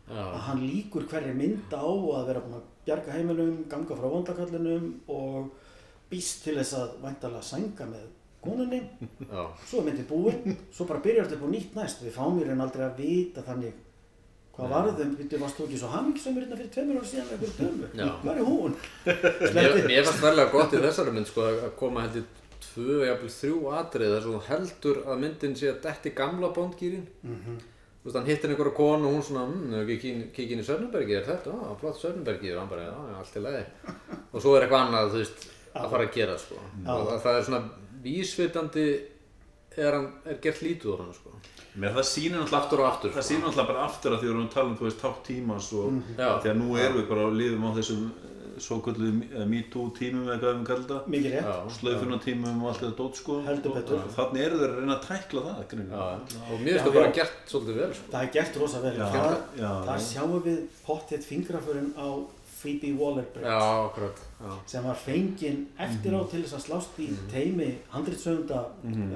að hann líkur hverri mynd á að vera búinn að bjarga heimilum, ganga frá vondakallinum og býst til þess að væntalega sænga með konunni, svo er myndin búin, svo bara byrjar þetta á nýtt næst, við fáum í raun aldrei að vita þannig hvað varðum, við varst þú ekki svo hamingisömmur hérna fyrir tveimur ára síðan með einhverju dömu, hvað er hún? Mér, fannst verðilega gott í þessari mynd sko, að koma heldur tvö, jafnvel þrjú atrið þar sem þú heldur að myndin sé að detti gamla bondgýrin Þú veist, hann hittir einhverja konu og hún svona, hm, ekki kikið inn í Sörnbergi, er þetta? Já, flott Sörnbergi, og hann bara, já, já, allt í lagi. Og svo er eitthvað annað, þú veist, að fara að gera, sko. Og það, það er svona vísvitandi er, hann, er gert lítið úr hann, sko. Mér það sýnir náttúrulega Aftur og aftur, Það sko. sýnir náttúrulega bara aftur að því við erum að tala um þú veist tátt tímans og Já. því að nú erum við bara að lifum á þessum svo kallu MeToo tímum eða hvað við kallum þetta. Mikið rétt, Já. slöfuna tímum og allt þetta dót sko. Heldur betur. og þannig eru þeir að reyna að tækla það og mér finnst það bara gert svolítið vel, sko. það er gert rosa vel, Já, það, já, það já. sjáum við pottitt fingraförinn á Phoebe Waller-Bridge. Já, akkurat, já. sem var fenginn eftir á til þess að slást í teimi handritsöfunda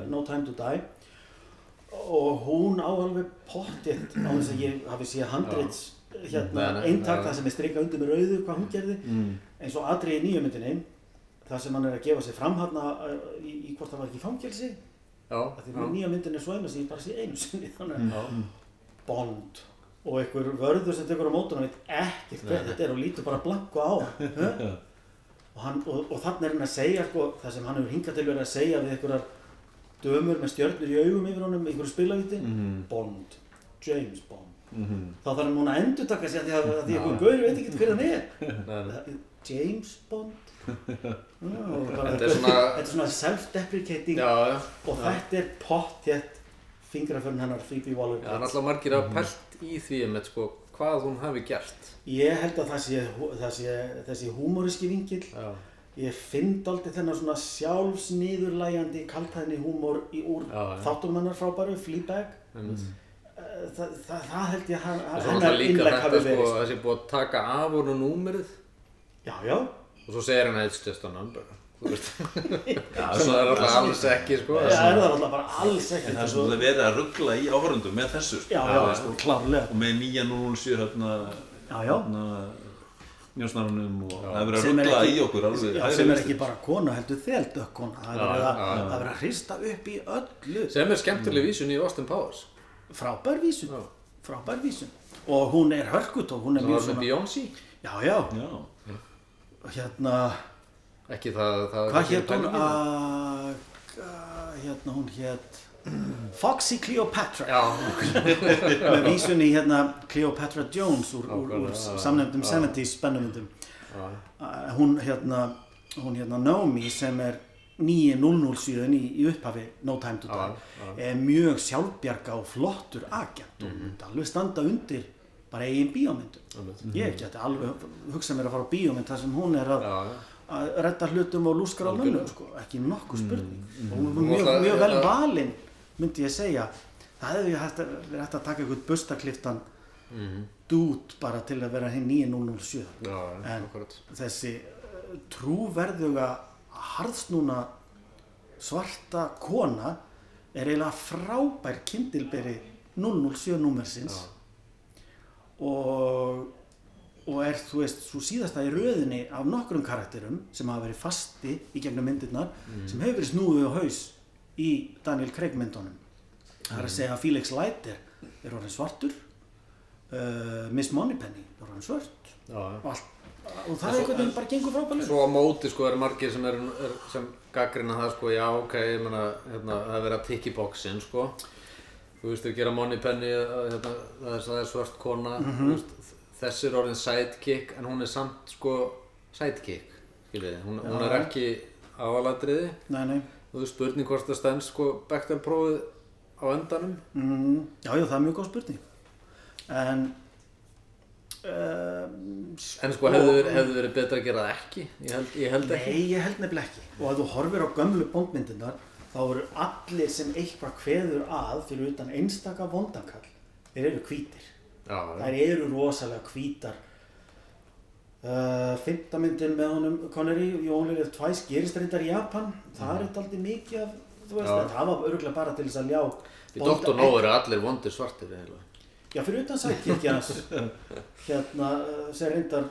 No Time to Die. Og hún á alveg pottitt á þess að ég hafi séð handrits hérna eintak það sem er strikað undir með rauðu hvað hún gerði. Mm. eins og atrið í nýjumyndinni það sem hann er að gefa sig fram hérna í, í hvort það var ekki fangelsi. Já, að því myndin er svo eina sem ég bara sé einu sinni þannig Mm. að Bond. Og einhver vörður sem tekur á mótuna veit ekkert hver þetta er og lítur bara blanko á og, hann, og, og þannig er hann að segja sko, það sem hann hefur hingað til verið að segja við einhverjar dömur með stjörnur í augum yfir honum, einhverju spilavíti. Mhm. Bond, James Bond Mhm. þá þarf hann núna að endur taka sig að því að, að því að einhver gaur veit ekki hver hann er. James Bond. Þetta er svona- þetta er svona self-deprecating og þetta er pottjett fingraförn hennar Phoebe Waller Já, það er alltaf margir að pælt í því með sko, hvað hún hafi gert. ég held að það sé, það sé þessi húmóriski vingill Já, ég finn aldrei þennan svona sjálfsniðurlægjandi kaltæðni húmór í úr þáttunum hennar frábæru, Fleabag. Einmitt. Eh, það, það, það held ég að Og hennar þetta hafi sko, verið sko. þessi búið að taka af honum númerið já, já, og svo segir hann it's just a number. Já, það er alltaf alls ekki sko. það er það alltaf bara alls En ekkert það er og svona svo- verið að ruggla í áhörundum með þessu sko. já, já, klárlega og með nýja 007 hérna, já, já, hérna njósnarunum og það er verið að ruggla ekki- í okkur já, sem er ekki bara kona heldur þeldökk kona það er Já, verið að, já, já. það er verið að hrista upp í öllu Sem er skemmtileg vísun í Austin Powers. Frábær vísun frábær vísun. Og hún er hörkut og hún er mjög svona Beyoncé. já, já, Já, hérna Ekki það, það hvað hétt hún? að hérna hún hétt Foxy Cleopatra. Já, með vísun í hérna Cleopatra Jones úr, úr, úr samnefndum já. 70s spennumyndum. Já, uh, hún hérna hún hérna Naomi sem er 9.007 í, í upphafi No Time to Die. Já, er mjög sjálfbjarga og flottur agent og myndi alveg standa undir bara eigin bíómyndum einmitt. ég geti alveg hugsa mér að fara á bíómynd þar sem hún er að, já. að redda hlutum og lúskar á mönnum sko, ekki nokkuð spurning. og hún Og er mjög, það- mjög vel valinn myndi ég segja. Það hefði verið hægt að taka einhvern bustakliftan Mhm. dút bara til að vera hinn 9.007 Já, já, En- akkurat. þessi uh, trúverðuga harðsnúna svarta kona er eiginlega frábær kindilberi 007 númersins. Og og er þú veist svo síðasta í röðinni af nokkrum karakterum sem hafa verið fasti í gegnum myndirnar sem hefur verið snúið á haus í Daniel Craig myndunum. Það er að segja að Felix Leiter er orðin svartur uh, Miss Moneypenny er orðin já. og, allt, og það er einhvern veginn bara gengur frábælega Svo á móti sko er margir sem, er, er, sem gaggrina það sko, já ok, ég meina, hérna, það er verið að tikka í bóksin sko. Þú veist, við gera Money Penny, að, hérna, það, er, svört kona, þú veist, þessi er orðin sidekick en hún er samt sko sidekick, skiljiði, hún, hún er ekki aðaladriði. nei, nei. Þú veist, spurning hvort það stend sko Bechdel prófið á endanum. Mm, já, já, það er mjög góð spurning en um, En sko, hefði verið, hefði verið betra að gera það ekki? Ég held, ég held ekki. Nei, ég held nefnilega ekki. Og að þú horfir á gömlu bóndmyndunar, þá eru allir sem eitthvað kveður að fyrir utan einstaka vondankall. Þeir eru hvítir. Já, Þær eru rosalega hvítar. Uh, Fymta myndin með honum Connery, Live Twice, gerist reyndar í Japan. Það er þetta aldrei mikið af, veist, það var örgulega bara til þess að ljá. Dr. No eru allir vondir svartir eiginlega. Já, fyrir utan sætkirkjans, hérna, uh, sem reyndar,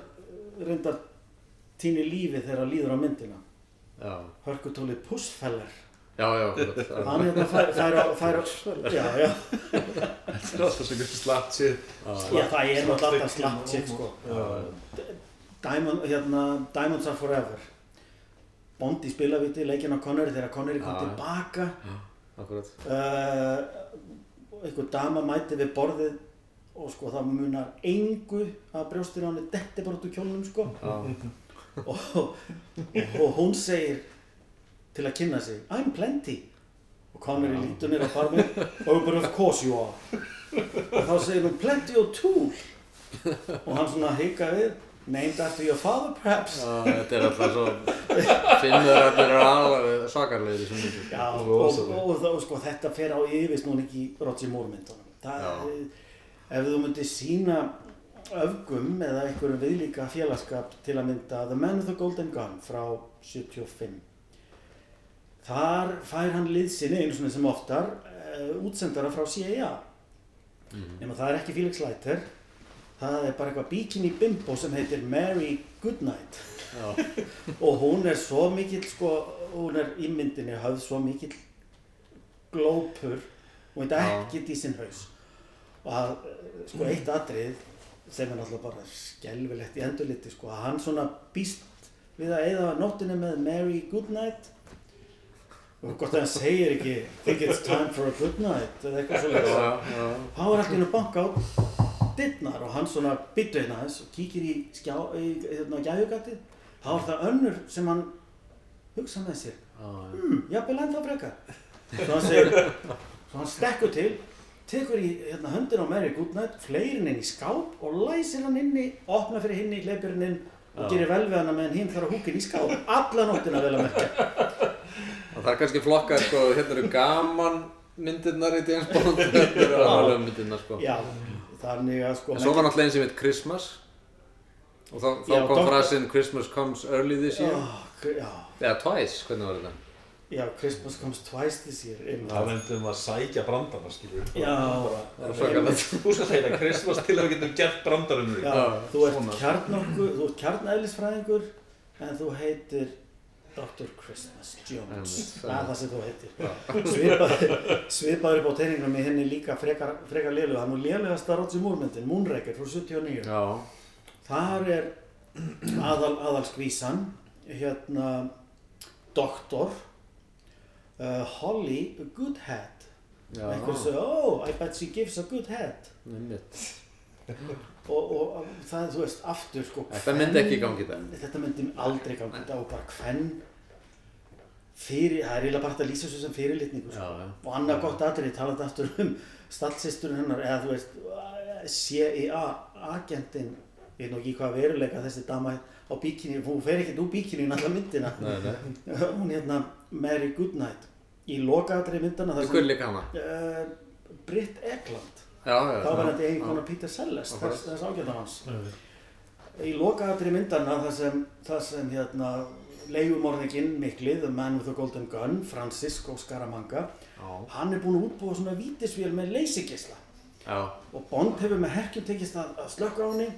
reyndar týnir lífi þegar líður á myndina. Já, Hörkutólið Pussfeller. já, já. Hann hérna fær, fær, á- fær, á- já, já, Þetta er alltaf einhver slatt sér. já, það er náttúrulega alltaf slapp shit, sko. Diamond, hérna, Diamonds are forever. Bondi spilavíti, leikinn á Connery þegar Connery kom Já. tilbaka. Akkurat. Uh, einhver dama mæti við borðið og sko það munar engu að brjóstir á henni detti bara út úr kjólnum, sko. Og, og hún segir til að kynna sig I'm plenty. Og Connery lítur nýra á barmi og bara of course you are. Og þá segir hún plenty of tool. Og hann svona hika við named after your father perhaps. Já, þetta er alltaf svo, finnur allir er alveg svona myndir. Já, og, og, og, sko, þetta fer á yfirst núna ekki Roger Moore myndunum. Það, ef þú myndir sína öfgum eða einhverjum viðlíka félagskap til að mynda The Man with the Golden Gun frá 75. Þar fær hann liðsinni einu svona sem oftar uh, útsendara frá CIA. Nema það er ekki Felix Leiter. Það er bara eitthvað bikini bimbo sem heitir Mary Goodnight og hún er svo mikill sko, hún er í myndinni höfð svo mikill glópur og þetta ekkert í sinn haus og að, sko eitt atrið sem er náttúrulega bara skelfilegt í endurliti sko, að hann svona býst við að eyða nóttinni með Mary Goodnight. Og hvort að hann segir ekki think it's time for a good night eða eitthvað svo Já, já. þá er í hennu banka á dittnar og hann svona byttu hérna aðeins og kíkir í, skjá, í hérna, gæðugatið. Þá er það önnur sem hann hugsa með sér. Hmm, jafnvel ennþá frekar. Svo hann segir svo hann stekkur til tekur í hérna, höndin á Mary Goodnight fleir hann inn í skáp og læsir hann inni opna fyrir hinni, hleypir hann inn og gerir vel við hana meðan hinn þarf að húkin í skáp. Alla nóttina vel að merkja. Og það er kannski flokkar, sko, hérna eru gaman myndirnar í James Bond, hérna eru alveg myndirnar, sko. já, þannig að sko En svo var náttúrulega einn sem heit Christmas. Og þá, þá Já, kom frasinn Christmas comes early this year. Já, já, eða twice, hvernig var þetta? Já, Christmas comes twice this year. Það vendum að sækja brandana, skilur. Já. Þú skal segja þetta Christmas til að við getum gert brandarinn já, þú ert kjarnorku, þú ert kjarnæðlisfræðingur en þú heitir Dr. Christmas Jones það er það sem þú heitir svipaður upp á teiningnum í henni líka frekar, frekar lélu það er nú lélegasta Roger Moore myndin Moonraker frá 79 Já, þar er aðal, aðal skvísan hérna doktor uh, Holly Goodhead já, einhver segir, oh, I bet she gives a good head og, og, það, þú veist, aftur sko Þetta myndi ekki gangi dag. þetta myndi aldrei gangi dag og bara hvern fyrir, það er eiginlega bara að lýsa þessu sem fyrirlitningu sko. Já, já. og annað gott atrið talað aftur um stallsisturinn hennar eða þú veist CIA agentinn ég veit nú ekki hvað veruleika þessi dama á bíkinni, hún fer ekkert úr bíkinni í allar myndina Nei, nei. hún hérna Mary Goodnight í lokaðatrið myndana líka hana? uh, Britt Ekland Já, já. þá var já. þetta eigin konar Peter Sellers þess, þess ágættamans í lokaðatri myndana það sem, það sem hérna, leigumorðinginn mikli, The Man with the Golden Gun Francisco Scaramanga Já. hann er búinn að útbúa svona vítisvél með leysigisla Já, og Bond hefur með herkjum tekist að, að slökka á henni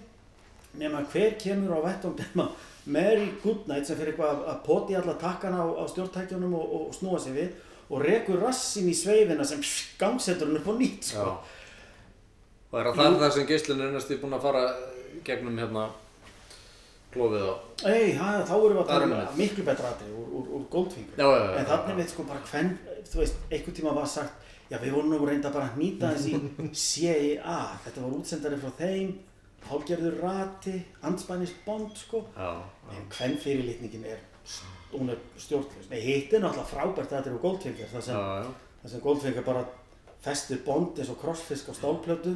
nema hver kemur á vettum nema Mary Goodnight sem fyrir eitthvað að- poti alla takkana á, á stjórntækjunum og, og snúa sig við og rekur rassin í sveifina sem gangsetur hann upp á nýtt sko. Og er það þar sem geislinn er næstu búin að fara gegnum hérna klófið á? Ei, ha, þá erum við að Það tala um annað. miklu betra atrið úr, úr, úr Goldfinger Já, já, já, en þannig við sko bara hvern þú veist, einhvern tíma var sagt já við vorum nú reynda bara að hnýta þessi CIA, þetta var útsendari frá þeim hálgerður rati anspænis bond sko Já. en hvern fyrirlitningin er hún er stjórnlaus, nei hitt er náttúrulega frábært atrið úr Goldfinger það sem, það sem Goldfinger bara festir bond eins og krossfisk á stálplötu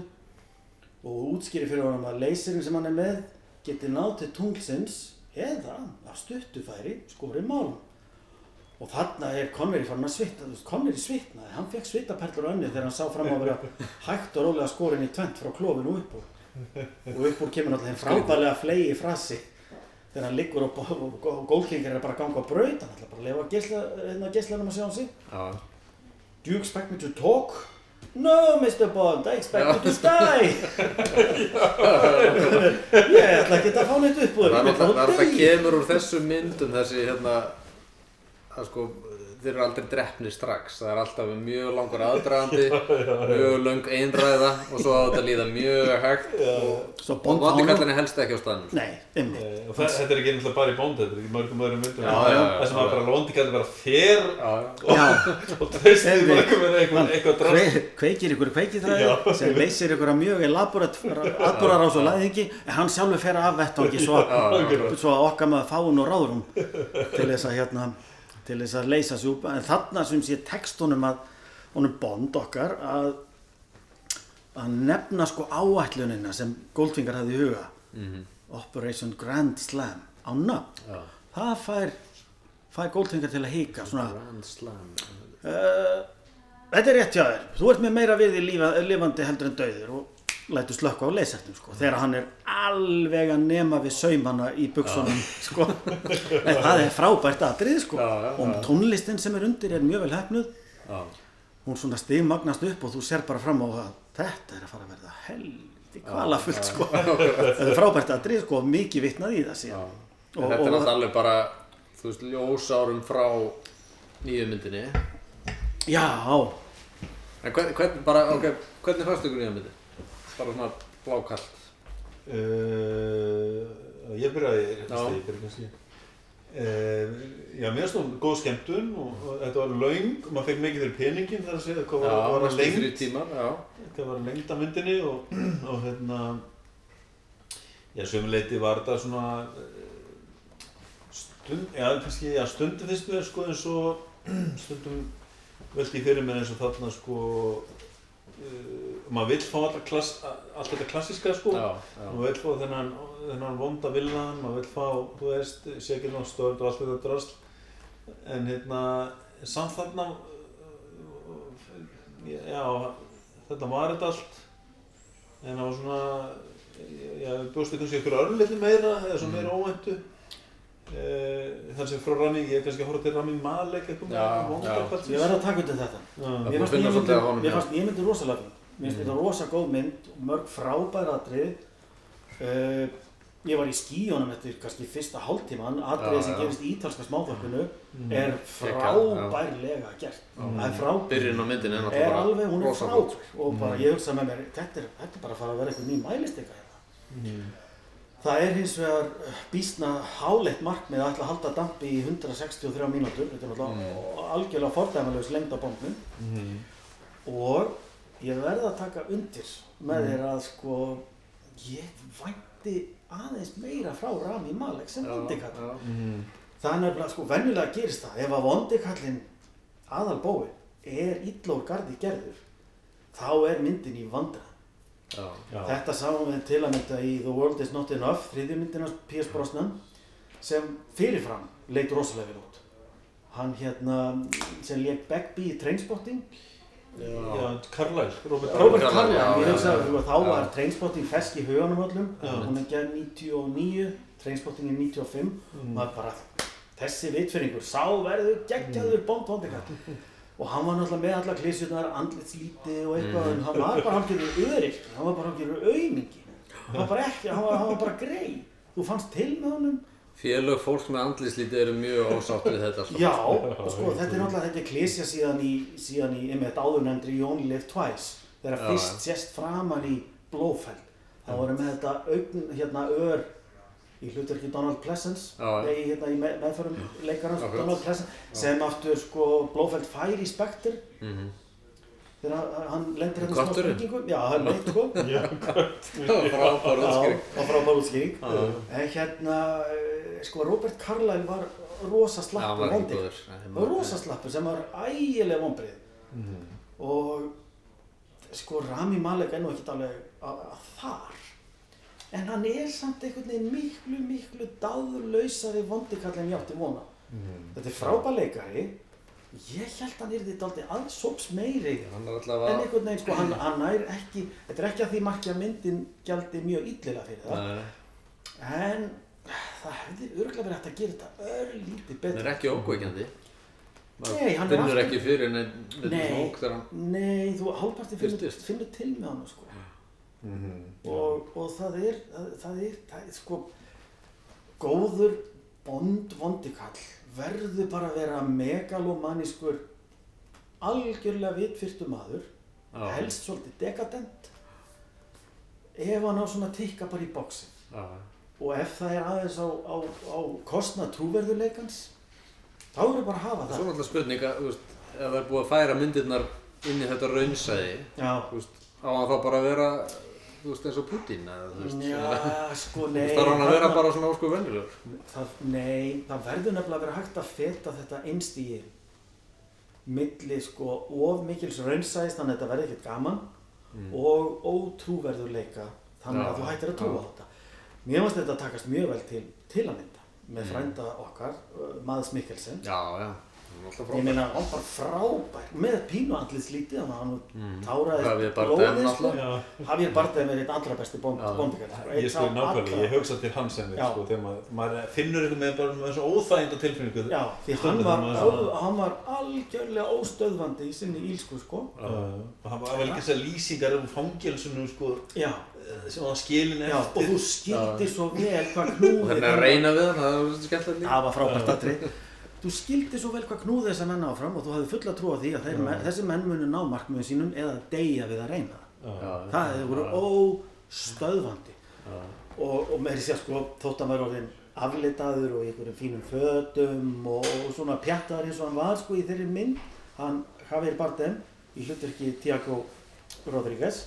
og útskýri fyrir honum að leysirinn sem hann er með geti náð til tunglsins eða af stuttufæri skori málum og þarna er Connery farin að svitna þú veist, Connery svitnaði, hann fekk svitaperlur á önni þegar hann sá fram á að vera hægt og rólega skorin í tvent frá klófinu upp úr. Og upp úr kemur náttúrulega hinn frábælega flegi frasi þegar hann liggur og, og, og gólkingar er bara að ganga á braut hann ætla bara að lefa geisla, hérna geislanum að sjá hann sig Já, Do you expect me to talk? No, Mr. Bond, I expect you to die Ég ætla ekki að fá neitt upp það er alltaf, að kemur úr þessu myndum þessi hérna að sko þeir eru aldrei drefnir strax. Það er alltaf mjög langur aðdragandi mjög löng einræða og svo á þetta að líða mjög hægt og, Svo og Bond vandi fána- kallinni helst ekki á staðnum. Nei, og það, þetta er ekki náttúrulega bara í bónd þetta er ekki mörgum öðrum myndum. Já, að bara kallir bara fer Já, já. Já, og treystir Einmitt. bara eitthvað, eitthvað, eitthvað drast Kve, kveikir ykkur kveikithræði Já. sem leysir ykkur að mjög elaborat atbúrarás og læðingi en hann sjálfur fer af vettvangi svo, svo að okkar maður fáun og ráðrum til þess að hérna til þess að leysa sig upp en þarna sem sé textunum að honum bond okkar að að nefna sko áætlunina sem Goldfinger hafði í huga. Operation Grand Slam á nafn Já. það fær fær Goldfinger til að hika svona Grand Slam. Uh, þetta er rétt hjá þér. Þú ert með meira við í lífa, lifandi heldur en dauður og lætur slökka á leysertum sko, þegar hann er alveg að nema við saumana í buksunum sko. það er frábært atrið sko. Og tónlistin sem er undir er mjög vel hefnuð Já, hún svona stigmagnast upp og þú ser bara fram á að þetta er að fara að verða heldi kvalafullt sko. þetta er frábært atrið sko, og mikið vitnað í það síðan. Þetta er náttúrulega alveg bara þú veist, ljósárum frá nýju myndinni. Já, en hvern, hvern, bara, ok, hvernig fannst ykkur nýja myndi? Bara svona blákallt Uh, ég byrjaði, ég Já. ég byrjaði kannski. Uh, Já, mér finnst hún góð skemmtun og, þetta var og maður fekk mikið fyrir peningin þar að segja hvað Já, var, var næstu lengt hvað var lengt af myndinni og, og hérna já, sömuleiti var þetta svona eh, stund, já, kannski, já, stundum finnst mér sko eins og stundum veldi fyrir mér eins og þarna sko uh, maður vill fá alltaf klass, allt þetta klassiska sko. Já, já, maður vill fá þennan, þennan vonda villan, maður vill fá, þú veist, Not Stirred og allt þetta drasl. En hérna, samt þarna já, þetta var þetta allt. En það var svona við bjóstu kannski ykkur örlítið meira eða svona meira óvæntu. Uh, þar sem frá Rami, ég er kannski að horfa til Rami Malek eitthvað já. kvöldsins. ég verð að taka undir þetta. Já. Maður fannst myndin rosalega mér finnst þetta rosa góð mynd og mörg frábæra atrið uh, ég var í skíunum eftir kannski fyrsta hálftíman atriði Já, sem gerist í ítalska smáþorkunu er Geggjað, frábærlega gert. Það er frábært byrjun á myndinni er er náttúrulega alveg, hún er rosa góð. frábær og bara ég hugsa með mér, þetta er, þetta er bara að fara að vera eitthvað ný mælistika hérna. Það er hins vegar uh, býstna háleitt markmið að ætla að halda dampi í 163 mínútur. Þetta er náttúrulega algjörlega fordæmalögs lengd á bóknum og ég verð að taka undir með þér að sko ég vænti aðeins meira frá Rami Malek sem vondikall Já, það er nefnilega sko venjulega gerist það. Ef að vondikallin aðal bói er illa úr gardi gerður þá er myndin í vandra já, Já. þetta sáum við til að mynda í The World Is Not Enough þriðju myndina P.S. Brosnan sem fyrirfram leit rosalega vel út. Hann hérna sem leik Begbie í Trainspotting Já, Carlyle, Robert já. að þá var Trainspotting fesk í huganum öllum. Hún er gerð 99 Trainspotting er 95 maður bara, þessi vitfyringur sá verður geggjaður Bond Vondikall og hann var náttúrulega með alla klísjurnar andlitslíti og eitthvað en hann var bara hálfgerður örygt hann var bara hálfgerður aumingi. Hann var bara ekki, hann var, hann var bara grei þú fannst til með honum félög fólk með andlislítið eru mjög ósátt við þetta sko. Já, og sko þetta er náttúrulega þetta er klísja síðan í, síðan í einmitt áðurnefndri You Only Live Twice þegar Já, fyrst sést framan í Blófeld þá voru með þetta augn hérna ör í hlutverki Donald Pleasence Já. nei, hérna í með, meðförum leikarans. Donald Pleasence sem aftur sko Blófeld fær í Spectre Mhm. þegar hann- hann lendir hérna í smá sprengingu. Já, hann leitt sko. Frábær útskýring. Já, og frábær útskýring. En hérna sko Robert Carlyle var rosa slappur var ekki vondi. góður. Nei, Það var rosa slappur sem var ægilega vonbrið og sko Rami Malek er nú ekkert alveg að, að þar. En hann er samt einhvern veginn miklu miklu dáðurlausari vondikall en ég átti vona. Þetta er frábær leikari. Ég held hann er þetta aldrei aðsóps meiri en einhvern veginn sko hann, hann er ekki þetta er ekki að því markja myndin gjaldi mjög illilega fyrir það. Nei, en það hefði örgulega verið hægt að gera þetta örlítið betur er ekki ókveikjandi Nei, hann er finnur aftur- ekki fyrir Nei. mók þegar hann Nei, þú hálfparti finnur, finnur til með hann sko. Mhm. og, og það er það, það er, það er sko góður bond vondikall verður bara að vera megalomanískur algjörlega vitfyrstu maður Já. helst svolítið dekadent ef hann á svona tikka bara í bóksin Já. Og ef það er aðeins á, á, á kostna trúverðuleikans þá eru bara að hafa Svo það er alltaf spurning að, þú veist, ef það er búið að færa myndirnar inn í þetta raunsæði, þú á hann þá bara að vera, þú veist, eins og Putin, eða, þú veist, Já, sko, þú nei veist, þarf hann að vera bara svona ósku venjulegur. það, Nei, það verður nefnilega að vera hægt að feta þetta einstígi milli sko of mikils raunsæðist þannig að þetta verði ekkert gaman og ótrúverðurleika þannig Já, að þú hættir að trúa á þetta Mér finnst þetta að takast mjög vel til, til að mynda með frænda okkar, uh, Maðs Mikkelsen. Já, já, Ég meina, hann var frábær með pínu andlitslítið, þannig að hann Javier táraði Bardem sko. Javier Bardem er einn allra besti Já. bóndikall sko. Ég sko nákvæmlega, ég hugsa til hans en sko, þegar maður, maður finnur eitthvað með bara með svona óþæginda tilfinningu Já, því hann Stundum var, ó, hann var algjörlega óstöðvandi í sinni ílsku, sko. Uh, og hann var vel ekki þessar lýsingar um fangelsinu sko, Já, sem var skilin já, og eftir þú skildir svo vel hvað Og knúði þannig að reyna við hann, það er svolítið skemmtilegt líka. Það var frábært aðri. Þú skildir svo vel hvað knúði þessa menn áfram og þú hafði fulla trú á því að þeir, menn, þessi menn munu ná markmiðum sínum eða deyja við að reyna. Það. Já, Það hefur voru óstöðvandi. Og, og með því að sko, þótt að maður orðin aflitaður og í einhverjum fínum fötum og, og svona pjattaður eins og hann var sko í þeirri mynd, hann Javier Bardem í hlutverki Tiago Rodríguez,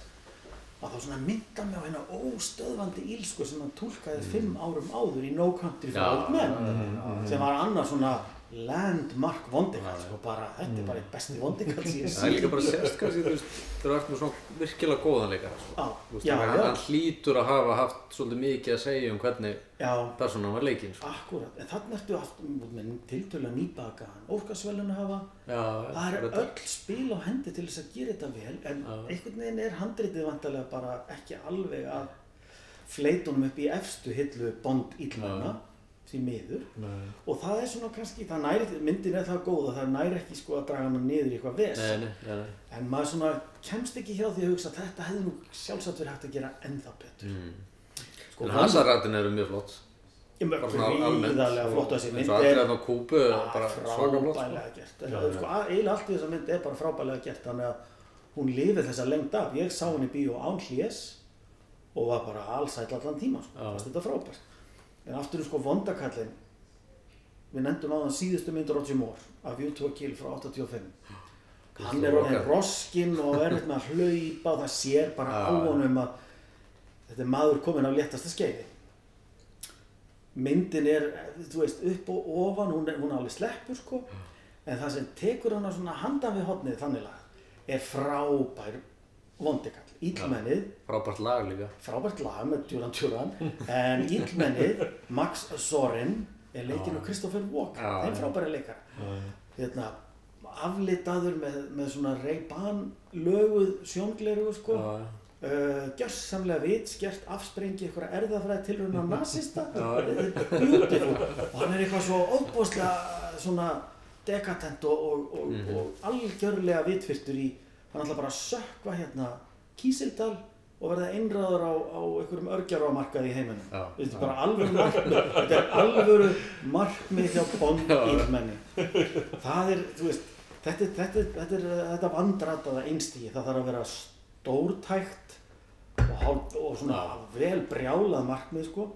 að þá svona mynda mig á hérna óstöðvandi ílsku sem hann tólkaði fimm árum áður í No Country for Old Men sem var annar svona landmark vondikall sko bara, þetta er bara eitt besti vondikall sem ég Það er líka bara sérst kannski, þú veist, þú ert með svona virkilega góðan leikara, sko. Þú veist, hann, hann hlýtur að hafa haft svolítið mikið að segja um hvernig Já, personan var leikinn, sko. Akkurat, en þannig ertu aftur með tiltölu nýbakaðan Óskarsvelun að hafa. Já, það er þetta- öll spil á hendi til þess að gera þetta vel en Já. einhvern veginn er handritið vantarlega bara ekki alveg að fleitunum upp í efstu hillu bond ílmenna því miður Nei. og það er svona kannski, það næri, myndin er það góð að það næri ekki sko að draga hana niður í eitthvað ves Nei, nei, nei, nei. en maður svona kemst ekki hjá því að hugsa að þetta hefði nú sjálfsagt verið hægt að gera ennþá betur Mm. sko, En Hasarætin eru mjög flott. ég bara með svona almennt. gríðarlega flott þessi mynd allir er á Kúbu, bara flott. sko. frábælega gert sko, sko, að- eiginlega allt í þessa mynd er bara frábælega gert þannig að hún lifið þessa lengt af ég sá henni bíó án hlés og var bara allsæll allan tíma sko. Þetta frábært en aftur er sko vondakallin við nefndum á þann síðustu mynd Roger Moore af View to a Kill frá 85 hann er orðin roskinn og er með að hlaupa og það sér bara á Já. honum að þetta er maður komin af léttasta skeiði. Myndin er, þú veist, upp og ofan hún er, hún er alveg sleppur sko. En það sem tekur hana svona handan við hotnið þannig lag er frábær vondikall, íllmennið Frábært lag líka. frábært lag með Djúran Djúran en íllmennið, Max Sorin er leikinn og Kristoffer Walken þeim já. frábæri leikara hérna, aflitaður með, með svona Ray-Ban löguð sjóngleru sko. Uh, gjörsamlega vitskert afsprengi eitthvað erðafræði tilruna nazista Já. þetta er beautiful og hann er eitthvað svo óbúslega svona dekatent og, og, og, Mhm. og algjörlega vitfyrtur í hann ætla bara að sökva hérna Kísildal og verða einræður á, á einhverjum örgjarámarkaði í heiminum. Þetta er bara alvöru markmið. Þetta er alvöru markmið hjá Bond ílmenni það er, þú veist þetta, þetta, þetta er þetta vandrataða einstígi það þarf að vera stórtækt og, og svona vel brjálað markmið sko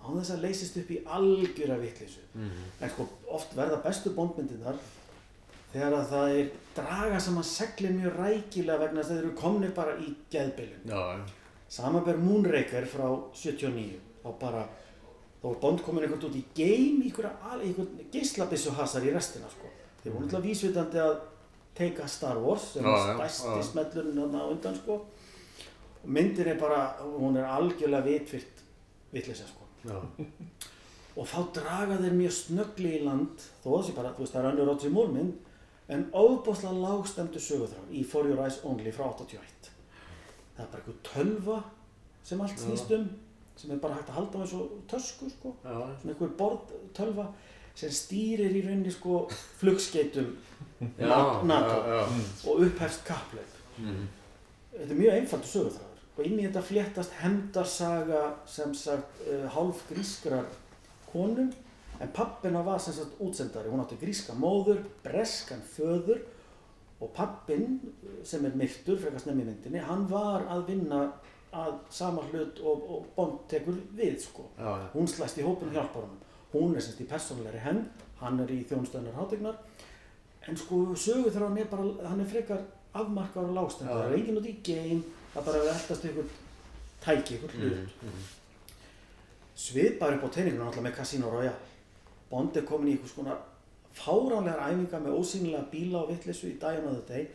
á þess að leysist upp í algjöra vitleysu. En sko oft verða bestu bondmyndirnar þegar að það er draga saman seglin mjög rækilega vegna þess að þeir eru komni bara í geðbylun Já, já. Samanber Moonraker frá 79 þá bara þá var Bond komin einhvern út í game í einhverja geislabissu hasar í restina sko. þeir voru náttúrulega vísvitandi að Take a Star Wars sem er já. smellurinn þarna á undan sko og myndin er bara, hún er algjörlega vitfyrt vitleysa sko og þá draga þeir mjög snöggli í land þó þessi bara, þú veist, það er önnur Roger Moore mynd en óbúslega lágstemdu sögutráð í For Your Eyes Only frá 81 það er bara einhver tölva sem allt snýst um sem er bara hægt að halda á þessu tösku sko. Svona einhver borð tölva sem stýrir í rauninni sko flugskeitum NATO og upphefst kappleip þetta er mjög einfaldur sögutráður og inn í þetta fléttast hemdarsaga sem sagt uh, hálf grískrar konum en pappina var sem sagt útsendari. Hún átti gríska móður, breskan föður og pappin sem er myrtur, frekar snemmi í myndinni hann var að vinna að sama hlut og, og Bond tekur við sko. Já, já. hún slæst í hópinu hjálpar honum. Hún er semst í persónulegri henn hann er í þjónustöðunar hátegnar en sko sögur þegar hann er bara hann er frekar afmarkar og lágstend Já. það er enginn út í game það er bara að eldast ykkur tæki, ykkur hlut. Mm, svipaður upp á teiningunum alltaf með Casino Royale Bond er komin í einhvers konar fáránlegar æfingar með ósýnilega bíla og vittlisu í Diana of the Day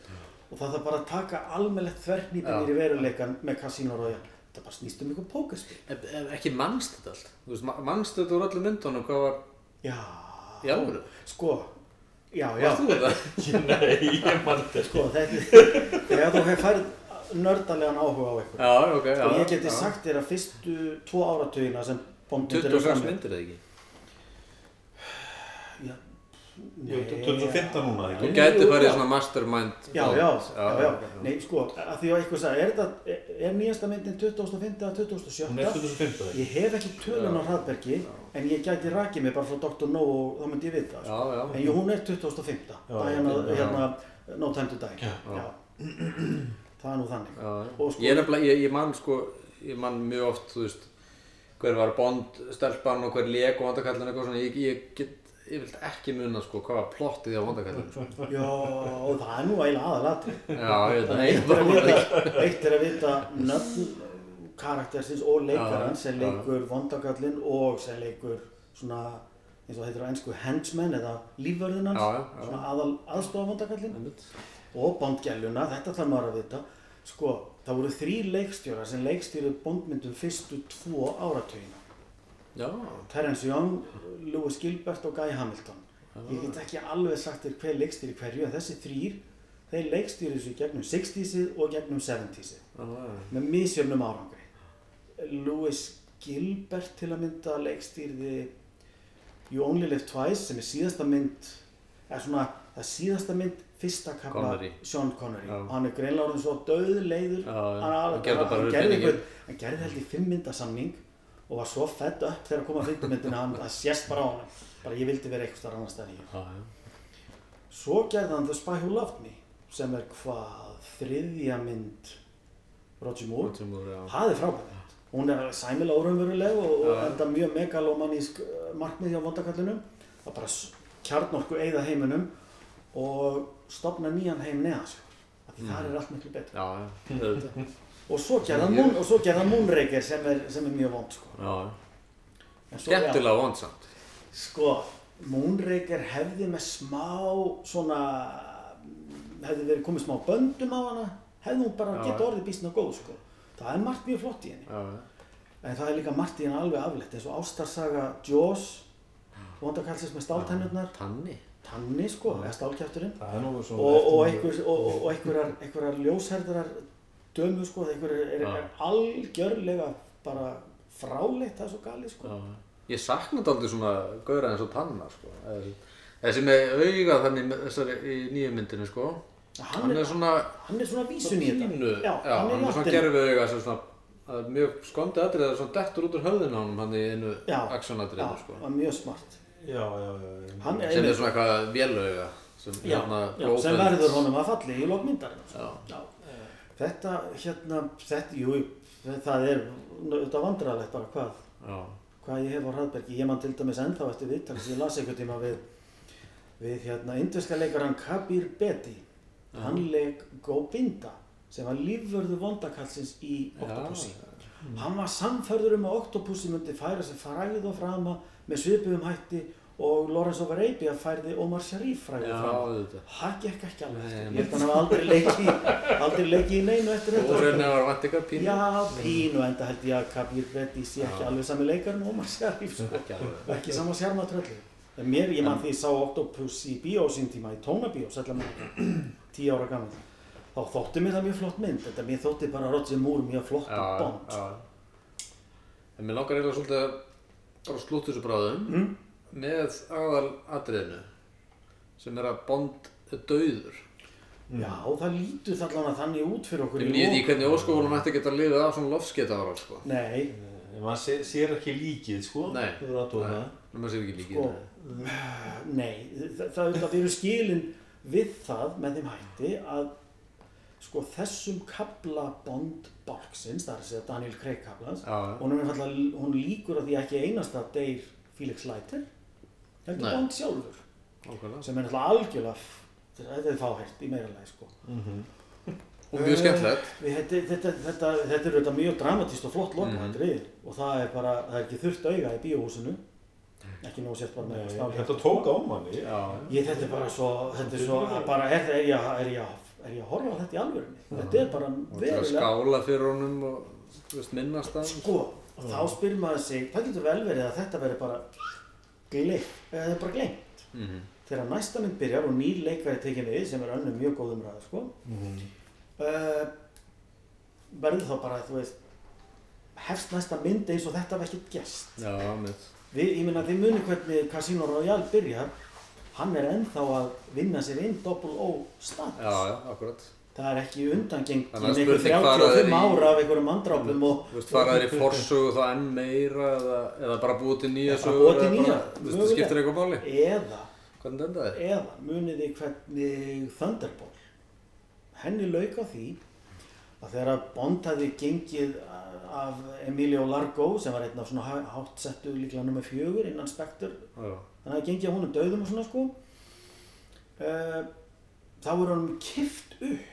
og það þarf bara að taka almennlegt þvernýpinir Já. í veruleikan með Casino Royale þetta bara snýst um ykkur pókerspil En- en Ekki mannst þetta allt. Þú veist, ma- manstu þetta úr öllum myndunum, hvað var já, alvöru? sko já, já, Varst þú þetta? Nei, ég mann þetta. sko þetta þegar þú hefur færð nördalegan áhuga á eitthvað Já, ok, já. og ég geti já. sagt þér að fyrstu tvo áratugina sem Bondmyndir 26 myndir eða ekki? Já, Jú, 2015 núna, Þú gæti farið svona mastermind Já, já, já, já, nei, sko, að því að eitthvað sagði, er, þetta, er, er nýjasta myndin 2005 eða 2007? Hún er 2015 ekki? Ég hef ekki tölun á hraðbergi, en ég gæti rakið mig bara frá Dr. No og þá myndi ég vita, Já, sko. já. En jú, hún er 2005, Já, Diana, já. hérna, No Time to Die. Já. Það er nú þannig. Já, já. Og sko- ég, er nefnilega- ég, ég man sko, ég man mjög oft, þú veist, hver var Bond, stelpan og hver lék og vandakallin eitthvað svona, ég, ég get, ég vilt ekki muna sko hvað var plottið á vandakallin, sko. Já, og það er nú eiginlega aðalatri. Já, ég veit það, Eitt er að vita, nöfn karaktersins og leikarans Já, sem leikur vondakallinn og sem leikur svona, eins og það heitir á ennsku henchman eða já. svona aðal aðstofa vondakallinn Einmitt. og Bondgæluna, þetta þarf maður að vita. Sko, það voru þrý leikstjórar sem leikstýruð Bondmyndum fyrstu tvo áratugina. Já, Terence Young, Lewis Gilbert og Guy Hamilton. Ég get ekki alveg sagt þér hver leikstýri hverju, en þessi þrýr, þeir leikstýri þessu gegnum 60-sið og gegnum 70-sið, já, já. með misjöfnum árangri. Lewis Gilbert til að mynda leikstýrði You Only Live Twice, sem er síðasta mynd, eða svona, það er síðasta mynd fyrsta kapla. Sean Connery. Já. Hann er greinlega orðin svo döðleiður, Já, já. hann gerði held í fimm myndasamning og var svo fedd upp þegar að fimmtumyndina hann það sést bara á hann bara ég vildi vera eitthvað annars en ég Já, já. svo gerði hann The Spy Who Loved Me sem er hvað þriðja mynd Roger Moore? Roger Moore, það er frábæð mynd hún er alveg sæmilega óraunveruleg og, og Já. enda mjög megalomanísk uh, markmið hjá vondakallinum það bara s- kjarnorku eigða heiminum og stopna nýjan heim neðan því það er allt miklu betra. Já, já, auðvitað. og svo hann Moonraker sem er, sem er mjög vond sko. Skemmtilega vondsamt. Sko, Moonraker hefði með smá svona, hefði verið komið smá böndum á hana, hefði hún bara Já. geta orðið bísna góð, sko. Það er margt mjög flott í henni. Já. En það er líka margt í henni alveg aflegt, eins og ástarsaga Jaws, vondakalsins með stáltennurnar, Tanni. Tanni, sko, eða stálkjæfturinn, Það er nú svona og, og, og, og, einhverjar ljósherðarar dömu, sko, einhverjar er, Já. er algjörlega bara fráleitt, það er svo galið, sko. Já. Ég sakna þetta aldrei svona gauðra eins og tanna, sko. Þessi- með auga þannig þessari í nýju myndinu, sko. Hann, Hann er svona, hann er svona vísun í þetta. Já, já, hann er hann er svona áttinni. gerfi auga sem svona, það er mjög skondið atrið það er svona dettur út úr höfðinu á honum hann í einu Já, aksjónatriðinu, já, sko. það er mjög smart. Já, já, já. Hann er Sem er einmitt, svona eitthvað vélauga, sem já, hérna já, sem verður honum að falli í lokmyndarinn. Já. Já. Þetta, hérna, þetta, jú, það er, þetta vandrarlegt bara hvað, Já, hvað ég hef á hraðbergi. Ég man til dæmis ennþá eftir viðtal sem ég las einhvern tíma við, við hérna, indverska leikaran Kabir Bedi. Hann leik Govinda sem var lífvörðu vondakallsins í Octopussy. Hann var samförður um að Octopussy myndi færa sig fræð og frama með svipuðum hætti og Lawrence of Arabia færði Omar Sharif fræði Já, fram það gekk ekki alveg eftir. ég held að hann hafa aldrei leikið aldrei leikið í neinu eftir Og þetta rauninni var vant ykkar pínu. já, pínu enda held ég að Kabir Reddy sé ekki alveg sami leikar en Omar Sharif sko. Ekki alveg. ekki sama sjarmatrölli en mér, ég man því ég sá Octopus í bíó á sín tíma í tónabíó, sætla með tíu ára gammal þá þótti mér það mjög flott mynd þetta mér þótti bara Roger Moore mjög flott Já, Bond já. En mér langar eiginlega svolítið að bara slúta þessu bráðum Mm. Með aðal atriðinu sem er að Bond er dauður. já, það lítur það allavega þannig út fyrir okkur Ég nýði í hvernig óskofunum ætti að geta lifið af svona lofskeita ára, sko. nei, En maður sér, sér ekki líkið, sko. Nei. Maður sér ekki líkið. sko nei, það, það, það eru skilin við það með þeim hætti að sko þessum kabla Bond bálksins, það er að segja Daniel Craig kablans einfaldlega- hún líkur að því ekki einasta deyr Felix Leiter heldur. Bond sjálfur Nákvæmlega. sem er náttúrulega algjörlega þetta er fáhært í meira lagi sko. Og mjög skemmtilegt. Við, þetta, þetta, þetta, þetta er auðvitað mjög dramatíst og flott loka Mhm. mm og það er bara, það er ekki þurft auga í bíóhúsinu ekki nóg sért bara með stál Þetta tók á manni. Já. ég, þetta er bara svo, þetta er svo bara, er, er, ég, er, ég, er ég að horfa á þetta í alvörunni þetta er bara verulega skála fyrir honum og, þú veist, minnast það. sko, og þá spyrir maður sig það getur vel verið að þetta verið bara gleimt, eða það er bara gleimt Mhm. þegar næsta mynd byrjar og nýr leikari tekið við sem er önnum mjög góð umræða sko. uh, verður þá bara þú veist hefst næsta mynd eins og þetta hef ekkert gest Já, mitt. við, ég meina þið muni hvernig Casino Royale byrjar hann er ennþá að vinna sér inn double O status Já, já, akkurat. Það er ekki undangengt Þannig að einhver spurning fara þeir 35 í- ára af einhverjum mandrápum og Þú veist, fara þér í forsögu þá enn meira eða, eða bara búið til nýja sögur eða bara- Þú veist, það skiptir eitthvað máli. eða eða munið þið hvernig Thunderball henni lauk á því að þegar að Bond hafði gengið af Emilio Largo sem var einn af svona há- hátt settu líklega nummer fjögur innan Spectre Já. þannig að gengið af honum döðum og svona sko uh, þá er honum kift upp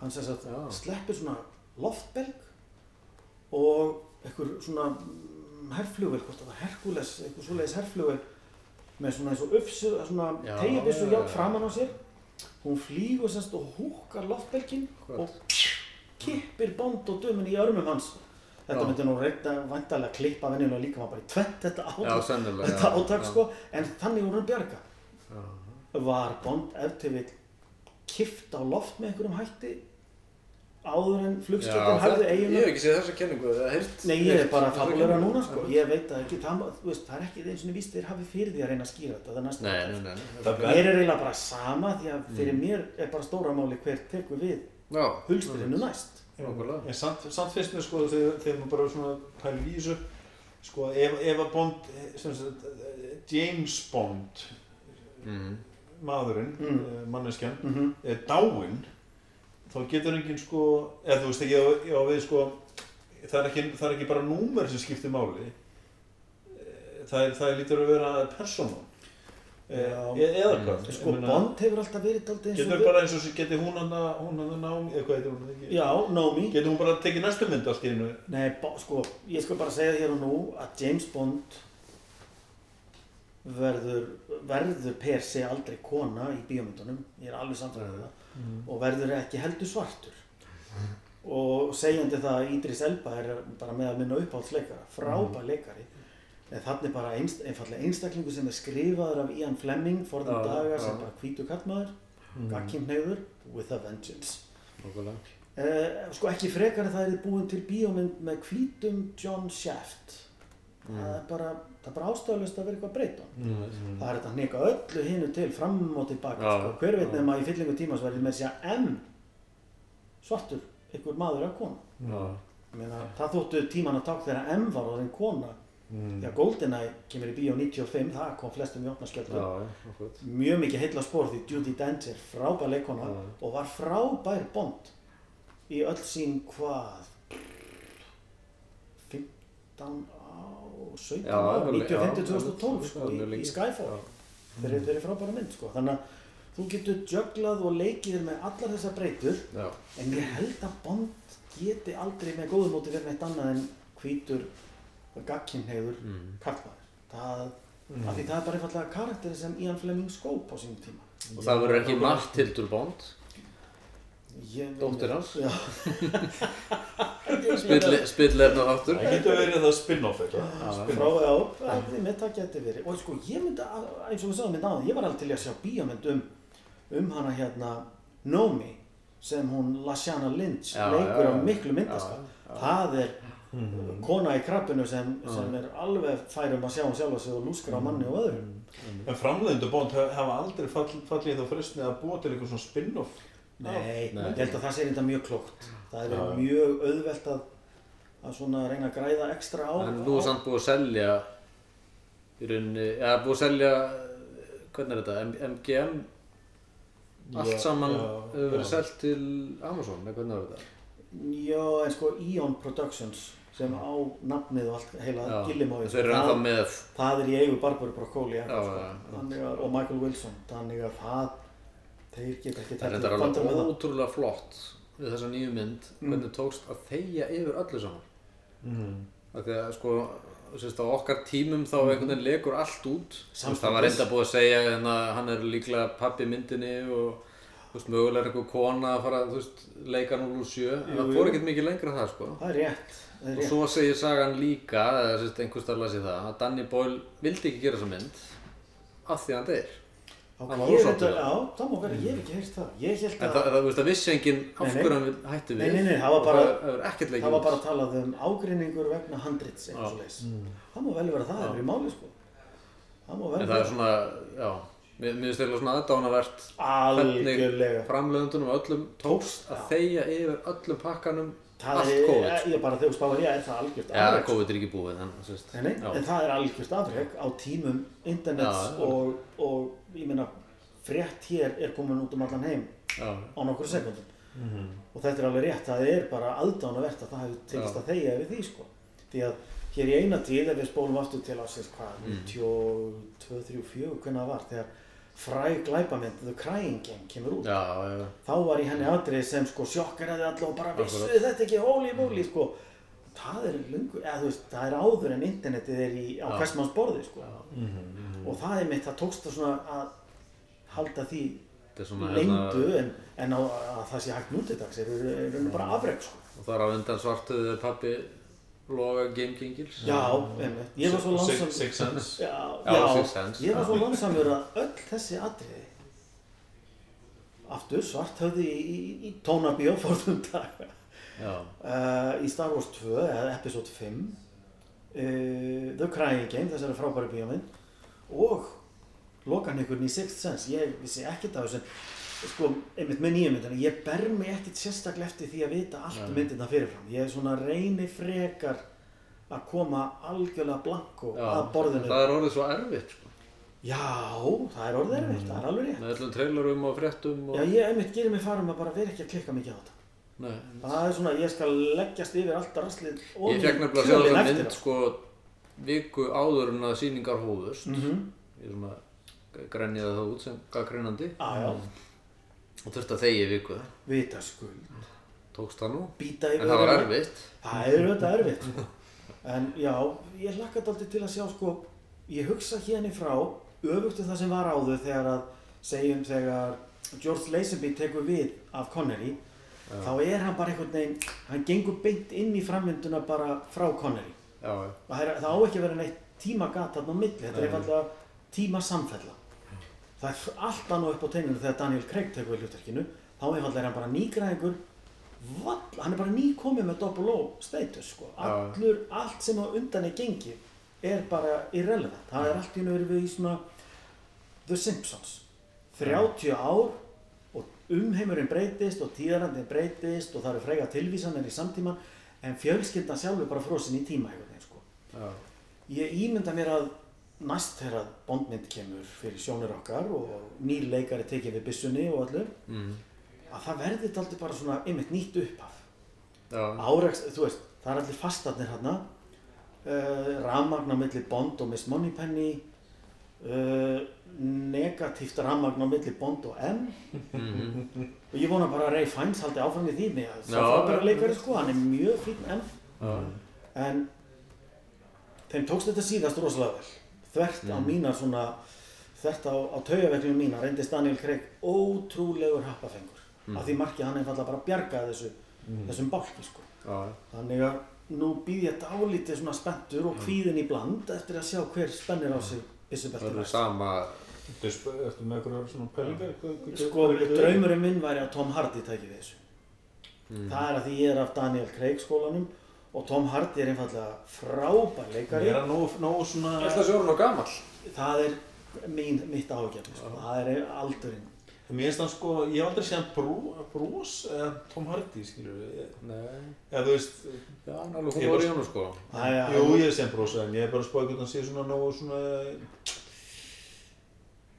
hann sem sagt Já. sleppur svona loftbelg og einhver svona mm, herflugvel, hvort það var Herkules einhver svoleiðis herflugvel með svona eins og uppsu, svona Já, tegjabissu já, já. hjátt framan á sér hún flýgur semst og húkar loftbelgin og kippir Bond og dömun í örmum hans þetta Já. myndi nú reynda vantarlega klippa venjulega líka maður bara í tvent þetta Já, átak, sennilega. þetta já, átak já. sko en þannig voru hann bjarga Já. var Bond ef til vill kift á loft með einhverjum hætti áður en flugskipin hafði þetta- eiginu Ég hef ekki séð þessa kenningu, eða heyrt. Nei, ég er bara þessa fabulera núna sko, ég veit það ekki, það, þú veist, það er ekki eins og víst þeir hafi fyrir því að reyna að skýra þetta, það er næsta Nei, átak. nei, nei. nei. Það Mér er eiginlega bara sama því að fyrir Mm. mér er bara stóra máli hver tekur við Já. hulsturinu næst. Nákvæmlega. En samt, samt finnst mér sko þegar, þegar maður bara svona pælir í þessu sko ef, ef að Bond sem sagt, James Bond Mhm. maðurinn, Mm. mm. manneskjan Mm er dáinn þá getur enginn sko eða þú veist ekki á, á við sko það er ekki, það er ekki bara númer sem skiptir máli. Eh, það er, það er lítur að vera persónan e, Já. eða hvað? Sko, Ég meina, Bond hefur alltaf verið daldið eins og getur bara eins og getur hún hann að hún hann að námi eða hvað heitir hún ekki? Já, Nomi. getur hún bara tekið næstu mynd allt í einu? Nei, sko, ég skal bara segja hér og nú að James Bond verður, verður per se aldrei kona í bíómyndunum, ég er alveg samfæðið það, og verður ekki heldur svartur. Og segjandi það að Idris Elba er bara með að minna uppáhaldsleikara, frábær leikari, en þannig bara einst, einfallega einstaklingu sem er skrifaður af Ian Fleming forðum Já, daga já. sem bara hvítu kallmaður, mm. gagkinnhegður, with a vengeance. Uh, sko ekki frekar en það er búin til bíómynd með hvítum John Shaft það er bara það er bara ástæðalust að vera eitthvað að breyta mm. það er þetta að hneka öllu hinu til fram og tilbaka sko. hver veit já. nema í fyllingu tímas verði með sér M svartur, einhver maður af kona meina, það þóttu tíman að takk þegar M var orðin kona Mm. að GoldenEye kemur í bíó 95 það kom flestum í opna Já, skjöldu já, nákvæmlega. mjög mikið heilla spór því Judi Dench er frábær leikona og var frábær Bond í öll sín hvað 15 á 17 Já, á alveg, 95 já, til 2012 já, sko, mjög í, í. Skyfall þeir eru- frábæra mynd sko. þannig að þú getur jugglað og leikið með allar þessar breytur Já. en ég held að Bond geti aldrei með góðum móti verið neitt annað en hvítur og gagkinnheiður Mm. kallmaður það, því það er bara einfallega karakteri sem Ian Fleming skóp á sínum tíma Og það verður ekki Matthildur Bond, Ég- dóttir hans. Já. Spilli, spillerna áttur. Það getur verið það spin-off það geti verið. Og sko ég myndi, að- eins og við sagðum þetta áðan ég var alveg til að sjá bíómynd um um hana hérna Nomi sem hún Lashana Lynch Já, leikur já, á miklu myndaskap það er kona í krabbinu sem, sem er alveg fær um að sjá hún sjálfa sig og lúskar á manni og öðrum En framleiðendur Bond hef- hafa aldrei fall, fallið þá fristni að búa til eitthvað svona spin-off Nei, Nei. ég held að það sé þetta mjög klókt. Það er mjög auðvelt að að svona reyna að græða ekstra á En nú er samt búið að selja, í rauninni, eða búið að selja, hvernig er þetta, M- MGM, allt Já, saman hefur verið já. selt til Amazon, eða hvernig er þetta? Já, en sko Eon Productions sem á nafnið og allt heila Já, Gillimói þeir eru ennþá með, það er í eigu Barbara Broccoli Já, sko, þannig að, og Michael Wilson þannig að það þeir geta ekki það er alveg ótrúlega flott við þessa nýju mynd, hvernig tókst að þegja yfir öllu saman. mm. Af því að sko, sérst, á okkar tímum þá einhvern veginn lekur allt út. Veist, það var reynda búið að segja en að hann er líklega pappi myndinni og veist, mögulega er einhver kona að fara, veist, leika 007. En Jú, það jú. fór ekkert mikið lengra en það, sko. það er rétt, það er Og rétt. svo segir sagan líka, eða sérst, einhvers þar las ég það, að Danny Boyle vildi ekki gera þessa mynd af því að hann deyr. Hann var að, við það. já, það má vera, ég hef ekki heyrt það ég held En að, það, það, það vissi enginn af Nei, nei. hverju hann hætti við. Nei, nei, nei, það var og bara- það það var bara talað um ágreiningur vegna handrits Já. eitthvað leis það má vel vera það, það er í máli sko það má vel En það er vera svona, já, mér finnst eiginlega svona aðdánavert hvernig algjörlega framleiðundunum öllum tókst að þegja yfir öllum pakkanum það allt er, COVID. ég, ég bara þegar þú spáir ég er það algjört Já, afrek, sko. COVID er ekki búið, en já. en það er algjört afreg á tímum internets Já, já. og, og ég meina frétt hér er komin út um allan heim Já, á nokkru sekundum. Og þetta er alveg rétt, það er bara aðdánavert að það hefur tekist að þegja yfir því sko. Því að hér í eina tíð ef við spólum aftur til ásins hvað, Mm. 92, 3, 4 hvernig það var, þegar fræg glæpamynd The Crying Game kemur út. Já, já, þá var í henni atrið sem sko sjokkaraði alla og bara vissu þetta ekki? Holy moly sko. Það er lungu, eða þú veist, það er áður en internetið er í, á hversmanns borði sko og það er mitt, það tókst að svona að halda því þetta er svona leyndu en, en á, að það sé hægt nútidags er er rauninu bara afreg sko. Og þar á undan svartuðu pappi loga Game Gengils. já, einmitt, ég var svo Six, lansam six Sense. Já, Já, ég var svo lansamur að öll þessi atriði aftur svart höfði í, í, í tónabíó fórðum dag uh, í Star Wars 2 eða episode 5 uh, The Crying Game, þessari frábæri bíómynd og lokanleikurinn í Sixth Sense. Ég vissi ekkert af þessu. Sko, einmitt með nýja myndina ég ber mig ekkert sérstaklega eftir því að vita allt um myndina fyrirfram. Ég er svona reyni frekar að koma algjörlega blanko já. að borðinu. það er orðið svo erfitt, sko. já, það er orðið erfitt, það er alveg rétt. Með öllum trailerum og fréttum og... já, ég einmitt gerir mig farum að bara vera ekki að klikka mikið á þetta. Nei, það er svona, ég skal leggjast yfir allt rastlið ég fekk nefnilega að sjá eftir mynd, sko, viku áður en að sýningar hófust. Mhm. Ég svona grenjaði það út sem gaggreinandi Já, já, og þurfti að þegja í viku. vitaskuld, Tókst það nú? í En það var erfitt. Það er auðvitað erfitt. sko. En já, ég hlakka dálítið til að sjá, sko, ég hugsa hérna frá, öfugt við það sem var áður þegar að, segjum þegar George Lazenby tekur við af Connery, þá er hann bara einhvern veginn, hann gengur beint inn í framvinduna bara frá Connery. Það, það á ekki að vera neitt tímagat þarna á milli, þetta er einfallega tíma samfella. Það er allt annað upp á teininu þegar Daniel Craig tekur við hlutverkinu, þá einfallega er hann bara nýgræðingur, hann er bara nýkomið með double O status sko. Allur, allt sem á undan er gengið er bara irrelevant. Það er allt í nöður við í svona The Simpsons. 30 ár og umheimurinn breytist og tíðarandinn breytist og það eru freyga tilvísanir í samtíman en fjölskyldan sjálfur bara frosin í tíma. Já, Ég ímynda mér að næst þegar að bondmynd kemur fyrir sjónir okkar og nýr leikari tekið við byssunni og öllu mm. að það verði þetta aldrei bara svona einmitt nýtt upphaf. Já, áreiks, þú veist, það er allir fastarnir hérna uh, rafmagn á milli Bond og Miss Moneypenny. Uh, negatíft rafmagn á milli Bond og M. Og ég vona bara að Ray Fiennes haldi áfram í því með að það Já, frábæra já. leikari sko, hann er mjög fín M. Já. en þeim tókst þetta síðast rosalega vel þvert Mm. á mínar svona þvert á, á taugaveklinu mína reyndist Daniel Craig ótrúlegur happafengur Mm. af því markið hann einfallega bara bjargaði þessu, þessum bálki sko. Já, þannig að nú býð ég dálítið svona spenntur og kvíðin í bland eftir að sjá hver spennir á sig það byssubelti er sama Ertu ertu með eitthvað svona hvað- sko þetta? draumurinn minn væri að Tom Hardy tæki við þessu Mm. það er að því ég er af Daniel Craig skólanum og Tom Hardy er einfallega frábær leikari. Er hann nógu svona... Ætla að sé orðin á gamall. Það er mín, mitt áhugjafni sko. það er aldurinn. Mér finnst hann sko, ég hef aldrei séð hann brú, brús eða Tom Hardy, skilur við. Nei, Eða þú veist, já, hann er alveg Ég hún var- var í honum sko. Það er- jú ég hef séð hann brús en ég hef bara spáðið hvernig hann sé svona nógu svona...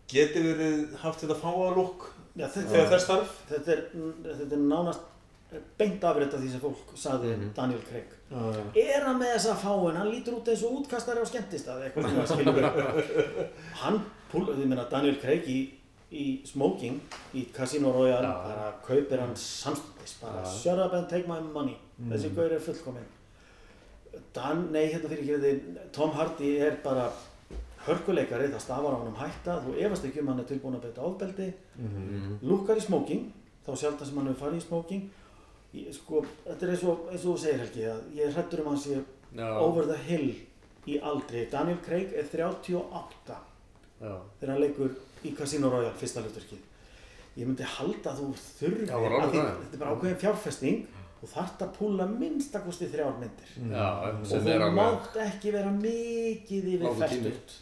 Geti verið haft þetta fáa lúk Já, þetta, þegar þess þarf? þetta, er, þetta er nánast beint afrið af því sem fólk sagði um Daniel Craig. Já, er hann með þessa fáin, hann lítur út eins og útkastari á skemmtistað eitthvað svona skilur hann, púl, ég meina Daniel Craig í, í smoking í Casino Royale, Já. bara kaupir hann samstundis, bara Já. shut up and take my money. Þessi gaur er fullkominn. Dan, nei hérna fyrir ekki við Tom Hardy er bara hörkuleikari, það stafar á hann um hætta þú efast ekki um hann er tilbúin að beita ofbeldi. Lukkar í smoking þá sjálf það sem hann hefur farið í smoking ég, sko, þetta er eins og, eins og þú segir Helgi að ég er hrættur um að hann sé Já, over the hill í aldri. Daniel Craig er 38 já. þegar hann leikur í Casino Royale fyrsta hlutverkið. Ég myndi halda að þú þurfi Já, var alveg að því, þetta er bara ákveðin fjárfesting þú þarft að púla minnstakosti þrjár myndir. Já, og sem þú er alveg mátt ekki vera mikið yfir fært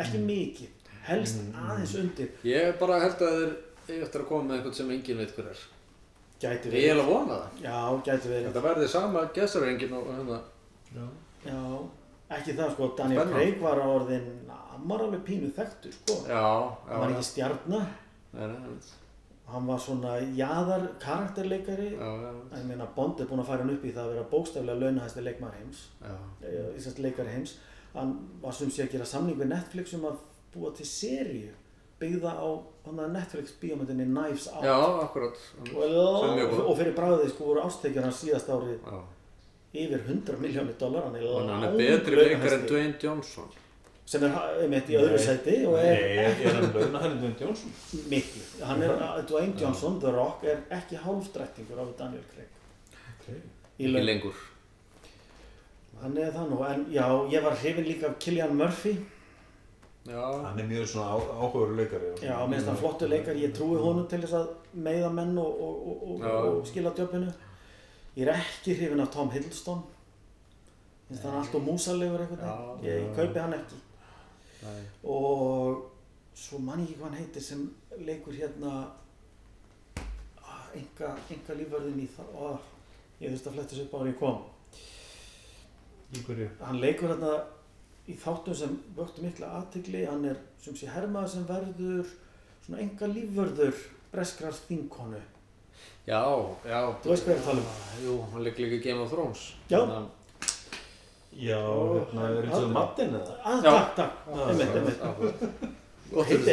ekki mikið, helst aðeins undir. Ég bara held að þeir eigi eftir að koma með einhvern sem enginn veit hver er gæti Ég er verið, alveg að vona það. Já, gæti verið. Þetta verði sama gæsarengin og hérna. Já, ekki það sko, Daniel Spennandi. Craig var orðin, hann var alveg pínu þekktur sko. Já, já Hann var ekki stjarnar, Nei, nei, nei. hann var svona jaðar karakterleikari. Já, já, Ég meina Bond er búinn að færa hann upp í það að vera bókstaflega launahæsti leikmar heims, já. Eh, íslensk leikari heims. Hann var sem sé að gera samning við Netflix um að búa til seríu byggða á að Netflix bíómyndinni Knives Out. Já, akkurat Og, og fyrir bráðið sko voru ástekjur hans síðast árið Já yfir 100 miljónir dólar, hann er Og hann er betri leikar en. Dwayne Johnson sem er einmitt í öðru Nei. og Nei, er er, er hann launa hann Dwayne Johnson? miklu. Hann er, Dwayne Johnson, The Rock, er ekki hálfdrættingur af Daniel Craig. Okay. Í lengur Hann er það nú, en já, ég var hrifin líka af Cillian Murphy. Já, Hann er mjög svona á, áhugaður leikari. Já, minnst hann flottu leikar, ég trúi honum til þess að meiða menn og, og, og, og, og skila djöfinu. Ég er ekki hrifin af Tom Hiddleston. Minnst hann allt og músalegur. Já. Ég kaupi hann ekki. nei og svo man ég ekki hvað hann heitir sem leikur hérna enga, enga lífverðin í það oh, ég þurfti að fletta þessu upp á hann ég kom hann leikur hérna í þáttum sem vöktu mikla aðtegli hann er sem sé hermaður sem verður svona enga lífverður breskrar þinkonu Já, já. Þú veist hvað ég er að tala um? Jú, hann leik líka í Game of Thrones. Já. Já, hérna, er eins og Martin eða? að Já. takk, takk, einmitt, einmitt Akkurat.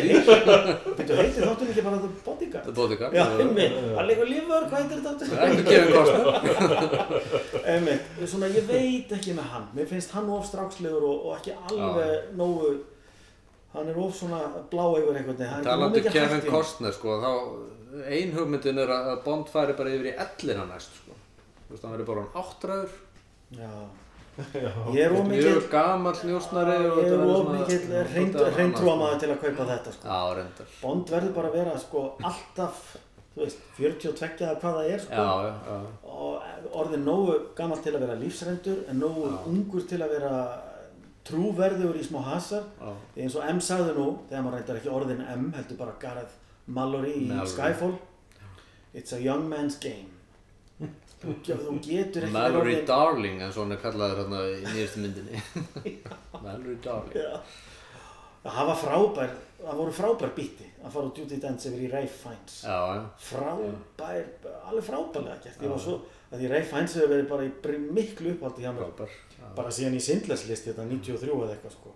heitir, þáttum ekki bara The Bodyguard? The Bodyguard já, einmitt, hann leikur lífverð, hvað heitir þetta Það er ekki Costner Einmitt, svona ég veit ekki með hann. Mér finnst hann of strákslegur og, og ekki alveg nógu hann er of svona bláegur einhvern veginn. Það er mikið Kevin. Costner sko, þá ein hugmyndin er að Bond færi bara yfir í ellina næst sko. Þú veist, hann verður bara hann áttræður. Já. Ég er of mjög mikill gamall njósnari og ég þetta er verður of svona- mikill svolítið reyntrúa annað, maður til að kaupa þetta sko. Já, reyndar Bond verður bara að vera sko, alltaf þú veist, 42 eða hvað það er sko. Já, já, já og orðin nógu gammal til að vera lífsreyndur en nógu Já. ungur til að vera trúverður í smá hasar eins og M sagði nú þegar maður reyndar ekki orðin M heldur bara Gareth Mallory í Mallory. Skyfall It's a young man's game þú, getur ekki Mallory orðin Darling eins og hann er kallaður hérna í nýjastu myndinni. Mallory Darling. Já. það var frábær það voru frábær býtti að fara á Duty Dance yfir í Ray Fiennes. Já, já, frábær, alveg frábærlega gert. Ég var svo, að því Ray Fiennes hefur verið bara í miklu upphaldi hjá mér. Frábær. Já. bara síðan í Sindlers listi þetta 93 eða eitthvað sko.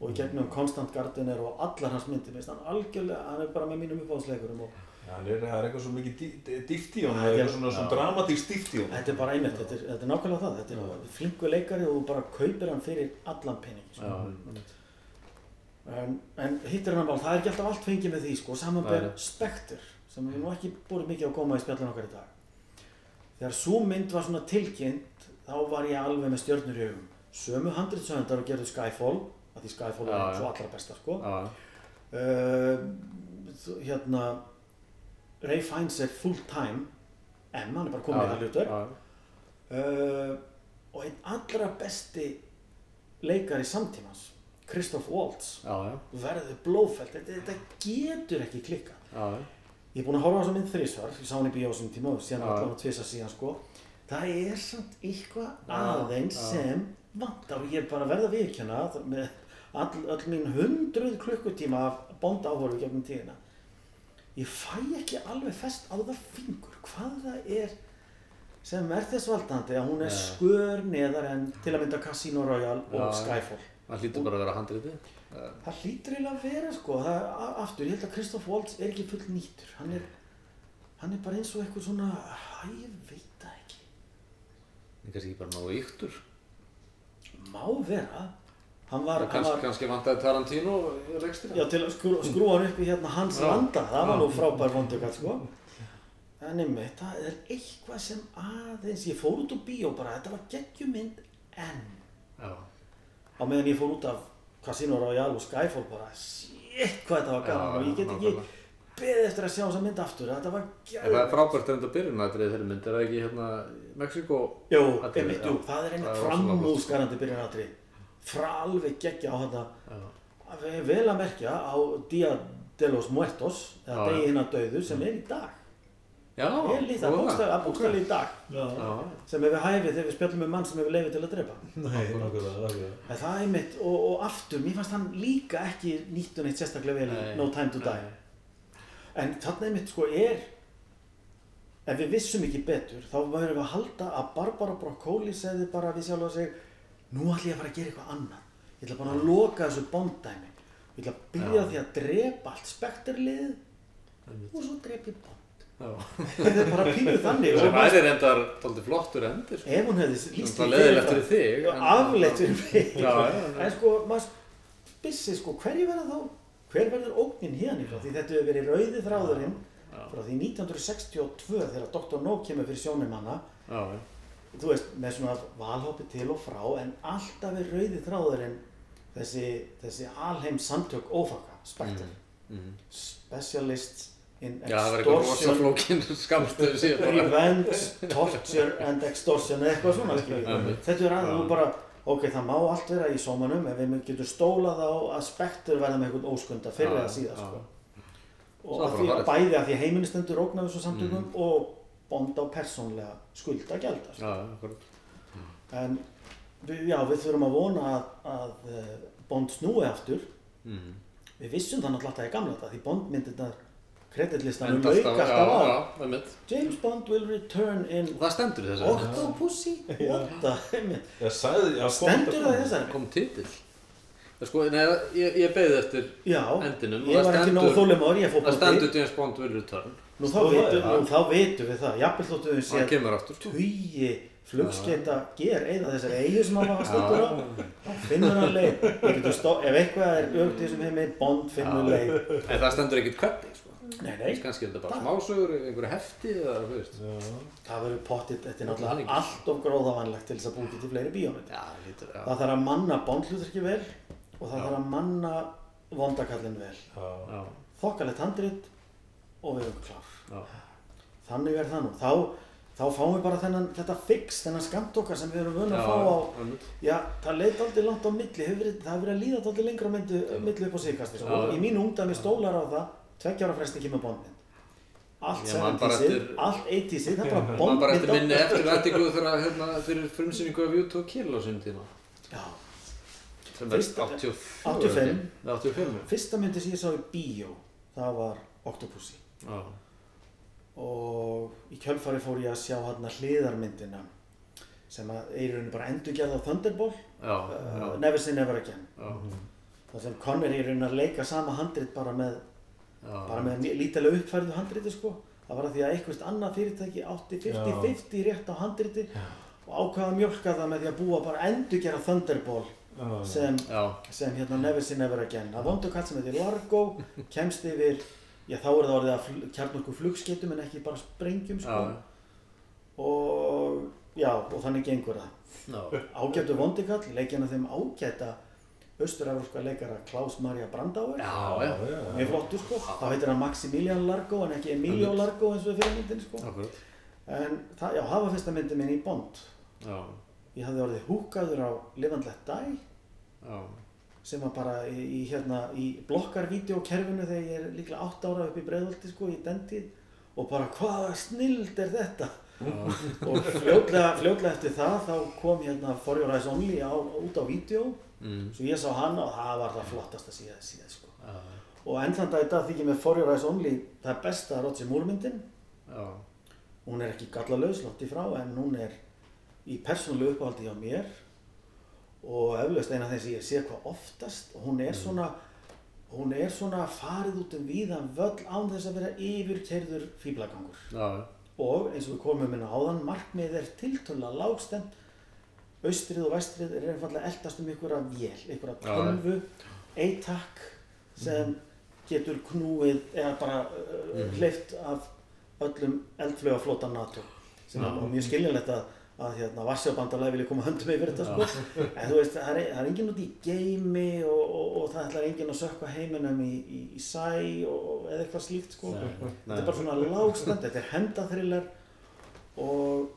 Og í gegnum Constant Gardener og allar hans myndir. Hann hann er bara með mínum uppáhaldsleikurum og Já, hann er, það er eitthvað svo mikið dý- dý- dýft í honum, það er eitthvað svona, svona já. dramatísk dýft í honum. þetta er bara einmitt, þetta er, þetta er nákvæmlega það þetta er flingu leikari og þú bara kaupir hann fyrir allan pening Já, sko. en, en hittir hann það er ekki alltaf allt fengið með því sko, samanber Nei. Spectre sem við nú ekki búið mikið á góma í spjallin okkar í dag þegar svo mynd var svona tilkynnt þá var ég alveg með stjörnur í augum sömu handritsöndar og gerðu Skyfall að því Skyfall Já, er já. svo allra besta sko Já, uh, hérna Ray Fiennes er full time M, hann er bara komið í það já, uh, og einn allra besti leikari samtímans Christoph Waltz já, já, verður blóðfælt, þetta, þetta getur ekki klikka já, ég er búinn að horfa á þessa mynd þrísvar ég sá hann í bíósum tíma og síðan allan að tvisa síðan sko. Það er samt eitthvað aðeins sem vantar og ég er bara að verða viðkjöna með all, all mín hundruð klukkutíma af bond áhorfu gegnum tíðina ég fæ ekki alveg fest á það fingur hvað það er sem er þess valdandi að hún er Nei. skör neðar en til að mynda Casino Royale og Já. Skyfall Það hlýtur bara að vera handriti. það hlýtur eiginlega að vera sko það, aftur, ég held að Christoph Waltz er ekki full nýttur hann er, hann er bara eins og eitthvað svona að ég veit það ekki Það er kannski bara náðu yktur. má vera hann var, hann var kannski vantaði Tarantino í rekstina. já, til að skrú, skrúa hann upp í hérna hans landa. Það var nú frábær vondukall sko. En einmitt, það er eitthvað sem aðeins ég fór út úr bíó bara, þetta var geggjumynd en Já, á meðan ég fór út af Casino Royale og Skyfall bara, shit hvað þetta var gaman. Og ég get ekki beðið eftir að sjá þessa mynd aftur þetta var En það er frábært reynda byrjunadrið þeirri mynd, er það ekki hérna Mexiko? Jú, einmitt, jú, það er einmitt gott. framúðskarandi byrjunatri frá alveg geggja á þetta Já. að vel að merkja á Dia de los Muertos eða Já, degi já. hinna döðu sem er í dag. Já, er lítið að að bókstæði í dag. Já, sem hefur hæfið þegar við spjallum um mann sem hefur leifið til að drepa. Nei, það er einmitt og, og aftur, mér fannst hann líka ekki nýtt og neitt sérstaklega vel Nei. No Time to Die. En þarna einmitt sko er ef við vissum ekki betur þá verðum við að halda að Barbara Broccoli segði bara við sjálf að segja nú ætlum ég að fara að gera eitthvað annað. Ég ætla bara að loka þessu bonddæmi ég ætla að byrja því að drepa allt spekterlið og svo drepa ég bond já. þetta er bara pínuð þannig. Sem væri reyndar tóldi flottur endur. sko. ef hún hefði líst leðilegt fyrir afleitt fyrir mig. en sko maður spissi sko hverju verða þá? Hver verður ógnin hérna því þetta hefur verið rauði þráðurinn frá því 1962 þegar Dr. No kemur fyrir sjónum hana Já, já. Þú veist með svona valhópi til og frá en alltaf er rauði þráðurinn þessi, þessi alheim samtök ófaka Mhm. In Já, það var eitthvað rosa extortion revenge, torture and extortion eða eitthvað svona við. Einmitt. þetta er aðeins bara ok, það má allt vera í sómanum ef við getum stólað á að spektur verða með einhvern óskunda fyrir eða síðan sko. og Svo að því, bæði að því að heiminn stendur ógn af þessu samtökum Mm. og bond á persónlega skulda gælda sko. Já, já, akkurat. en við, já, við þurfum að vona að, að eh, bond snúi aftur Mhm. við vissum það náttúrulega alltaf í gamla þetta því bondmyndirnar kreditlistanum Enda lauk alltaf- alltaf á Já, já, einmitt. James Bond will return in það stendur í þessu. Octopussy? Stendur það fram. þessari? Kom titill. Það sko, nei, ég, ég beði eftir Já, endinum. og ég það stendur- stendur James Bond will return. Nú þá það, vitum, já. nú þá vitum við það, jafnvel þóttu við sko. tugi flugskeita ger eða þessari eigu sem hann var stöndur á þá finnur hann leið ef eitthvað er ögt í þessum heimi Bond finnur Já. leið En það stendur ekkert hvernig, sko. Nei, nei, Kannski er þetta bara smásögur, einhverju hefti eða, þú veist. það verður pottitt þetta er náttúrulega allt of gróðavænlegt til þess að búið til fleiri bíómynd Já, lítur, já. það þarf að manna Bond hlutverki vel og það þarf að manna vondakallin vel Já. Já, þokkalegt handrit og við erum klár já. þannig er það nú þá, þá fáum við bara þennan, þetta fix þennan skamt okkar sem við erum vöna að fá á einmitt. já, það leit aldrei langt á milli hefur það hefur verið að líða aldrei lengra myndu, milli upp á síðkasti sko. Í mínu ungdæmi stólar á það tveggjára fresti kemur bondmynd allt Ég man bara 70-sið, eftir- allt 80-sið það er bara Man bara eftir minni eftir þegar hérna fyrir frumsýningu af YouTube Kill á sinni tíma. já, Sem er Fyrsta- 84. 85. Nei, 85. fyrsta myndi sem ég sá í bíó það var Octopussy Já. og í kjölfari fór ég að sjá hérna hliðarmyndina sem að í rauninni bara endurgerð á Thunderball Já, uh, já, Never Say Never Again. Já, þar sem Connery er í rauninni að leika sama handrit bara með, já. bara með lítilega uppfærðu handriti sko. Það var að því að einhvert annað fyrirtæki átti 50-50 rétt á handriti og ákvaða að mjölka það með því að búa bara endurgerða Thunderball sem, Já, sem hérna Never Say Never Again. Að vondu kall sem heitir Largo kemst yfir já þá er það orðið að fl kjarnorku flugskeytum en ekki bara sprengjum sko. já, og já og þannig gengur það. Já, ágættu vondikall, leikina þeim ágæta austur-európska leikara Klaus Maria Brandauer. Já, já, mjög flottur sko, þá heitir hann Maximilian Largo en ekki Emilio Largo eins og fyrir myndin sko. Akkurat, en það, já, það var fyrsta myndin minn í Bond. Já, ég hafði orðið húkaður á Live and Let Die. Já, sem var bara í, í hérna í blokkarvídeokerfinu þegar ég er líklega 8 ára upp í breiðolti sko í den tíð og bara hvaða snild er þetta? Og fljótlega, fljótlega eftir það þá kom hérna For Your Eyes Only á, út á vídeo mm, svo ég sá hana og það var það flottasta síðan síðan sko. Já, og enn þann dag í dag þykir mér For Your Eyes Only það er besta Roger Moore myndin. Já, hún er ekki gallalaus langt í frá en hún er í persónulegu uppáhaldi hjá mér og eflaust eina þeim sem ég sé hvað oftast. Og hún er svona hún er svona farið út um víðan völl án þess að vera yfirkerður fýblagangur já, og eins og við komum inn á áðan markmið er tiltöla lágstemt austrið og vestrið er einfallega eldast um einhverja vél, einhverja Já, tölvu ATAC sem getur knúið eða bara uh, hleyft af öllum eldflögaflota NATO. Sem er nú mjög skiljanlegt að, að hérna, Varsjábandalæði vilja koma höndum yfir þetta sko. en þú veist, það er, það er enginn út í geimi og, og, og það ætlar enginn að sökka heiminum í, í, í sæ og, eða eitthvað slíkt sko. þetta er bara svona lágstend, þetta er hendaþrillar og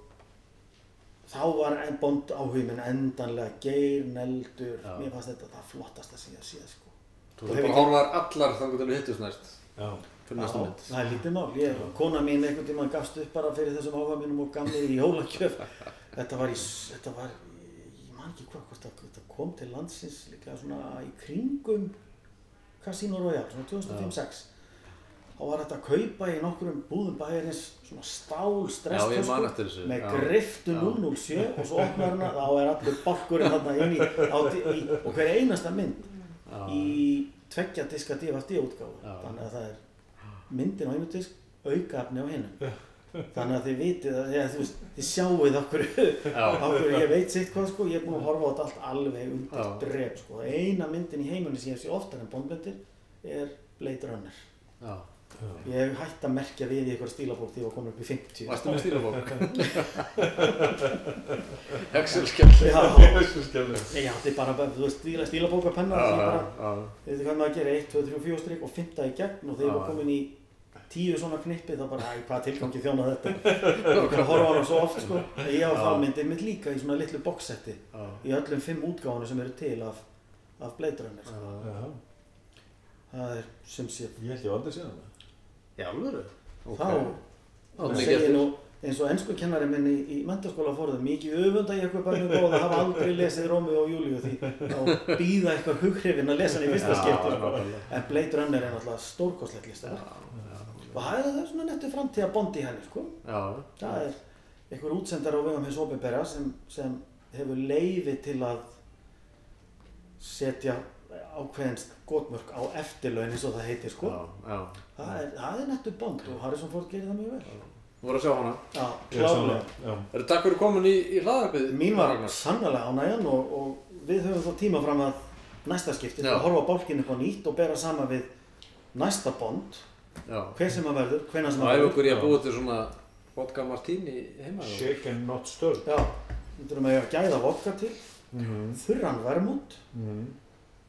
þá var en bond áhugin minn endanlega geir, neldur, Já. mér fannst þetta það flottasta síðan síðan sko. þú Og þarf hef bara að horfa þar allar þannig til við hittust næst, Já. Já, það er lítið mál, ég, kona mín einhvern tíma gafst upp bara fyrir þessum áhuga mínum og gaf mér í jólagjöf. Þetta var í, þetta var ég man ekki hvað, hvort þetta kom til landsins líklega svona í kringum Casino Royale, svona 2005-06 þá var þetta að kaupa í nokkrum búðum bæjarins svona stál Já, stresstösku með já. griftu 007 og svo opnar hana, þá er allur bálkurinn þarna inn í, á, í og hver einasta mynd í tveggja diska DVD útgáfu. Já. þannig að það er myndin á einu disk aukaefni á hinnum þannig að þið vitið að ja, veist, þið sjáuð okkur, okkur ég veit sitt hvað sko, ég er búin að horfa á þetta allt alveg undir Já. drep sko. eina myndin í heimunni sem ég sé oftar en bondmyndir er Blade Runner. Já, ég hef hægt að merkja við í eitthvað stílabók því ég var komin upp í 50 varstu með stílabók? Excel skell Já, ég átti bara, þú veist, stíla, stílabókapenna já, því ég bara, já, Þið veitir hvað maður gerir, 1, 2, 3, 4 strik og 5 í gegn og þegar ég var Já. komin í tíu svona knippi þá bara, æ, hvað tilgangi þjóna þetta? Og horfa á hana svo oft sko. Ég á þá myndið mitt líka í svona litlu boxsetti í öllum fimm útgáfanu sem eru til af, af Blade Runner. Sko. Já. það er sem sé. Ég held ég aldrei séð hana. já, alveg þá þá segir nú eins og ennsku kennari minn í, í mentaskóla fórðum mikið öfunda ég eitthvað bara góð að hafa aldrei lesið Rómið og Júlíu því þá býða eitthvað hughrifin að lesa hann í fyrsta skipti sko. en Blade Runner er náttúrulega stórkoslegt listar og það er það svona nettu framtíða bond í henni sko. já, það er einhver útsendar á vegum hins opinbera sem, sem hefur leiði til að setja ákveðin skotmörk á eftirlaun eins og það heitir sko. já, já. Það, er, það er nettu bond og Harrison Ford gerir það mjög vel. Þú voru að sjá hana? Já, Ég sá hana. klálega Já. er þetta takk fyrir komin í, í hlaðarpið Mín var sannlega ánægjan og, og við höfum þá tíma fram að næsta skipti að horfa á bálkinn upp á nýtt og bera sama við næsta bond hver sem að verður, hvenær sem og að verður. okkur ég að búa til svona vodka martini heima þá- Shaken not stirred. Já, við þurfum að gæða vodka til. Mhm. þurran vermút. Mhm.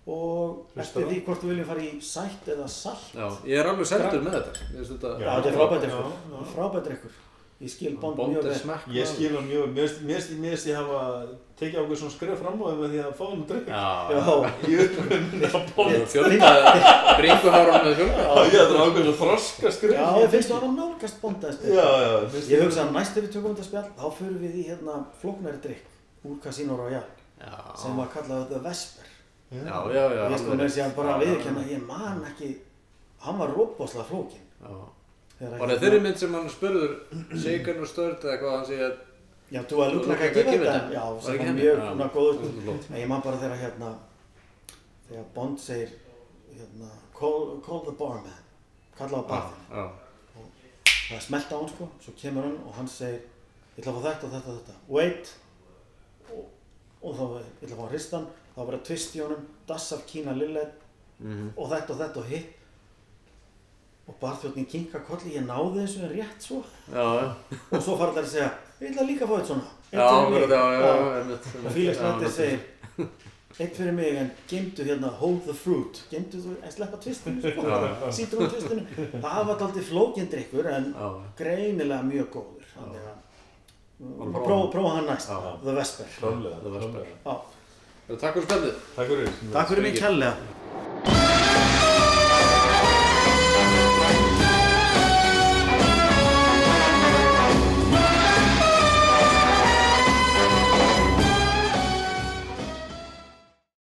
og Hlusta eftir því hvort við viljum fara í sætt eða salt. Já, ég er alveg sendur með þetta. Þetta Já, þetta er frábært Já, ég skil bond, bond mjög er vel Ég skil hann mjög, mér finnst- mér finnst mér ég hafa tekið ákveð svona skref fram á þeim með því að fá hann að drikka. já, Ég það bóð. fjölda bringuháran með fjölda Já, ég ætla ákveð að þroska skref. já, ég finnst þú að nálgast bond að Já, já, finnst Ég hugsa að næst ef við tökum þetta spjall, þá förum við í hérna flóknari drikk úr Casino Royale sem var kallað The Vesper. já, já, já, Ég sko með þessi að bara viðurkenna að ég man ekki, hann var róboslega flókin. Var það þeirri mynd sem hann spurður Shaken og Stirred eða hvað hann segja Já, þú að lúkla ekki að gefa þetta, já, sem var mjög svona góður. Það er. En ég man bara þegar hérna, þegar Bond segir, hérna, call, call the barman, kalla á barðin. Já, Það er smelt á hann sko, svo kemur hann og hann segir, ég ætla að fá þetta og þetta og þetta. Wait, og, og þá ég ætla að fá að hrista hann. Þá var að tvist í honum, dass af Kína Lillet. Og þetta og þetta og hitt og barþjóðnin kinka kolli, ég náði þessu en rétt svo Já, og svo fara þær að segja, ég ætla líka að fá þetta svona Já, já, og Leiter einmitt. segir eitt fyrir mig en geimdu hérna hold the fruit geimdu þú að sleppa tvistinu sko. sítur um tvistinu það var aldrei flókjendrykkur en Já. greinilega mjög góður þannig að Bara prófa prófa, hann. næst Já. The Vesper Það. Takk fyrir spennið. Takk fyrir. takk fyrir mig kærlega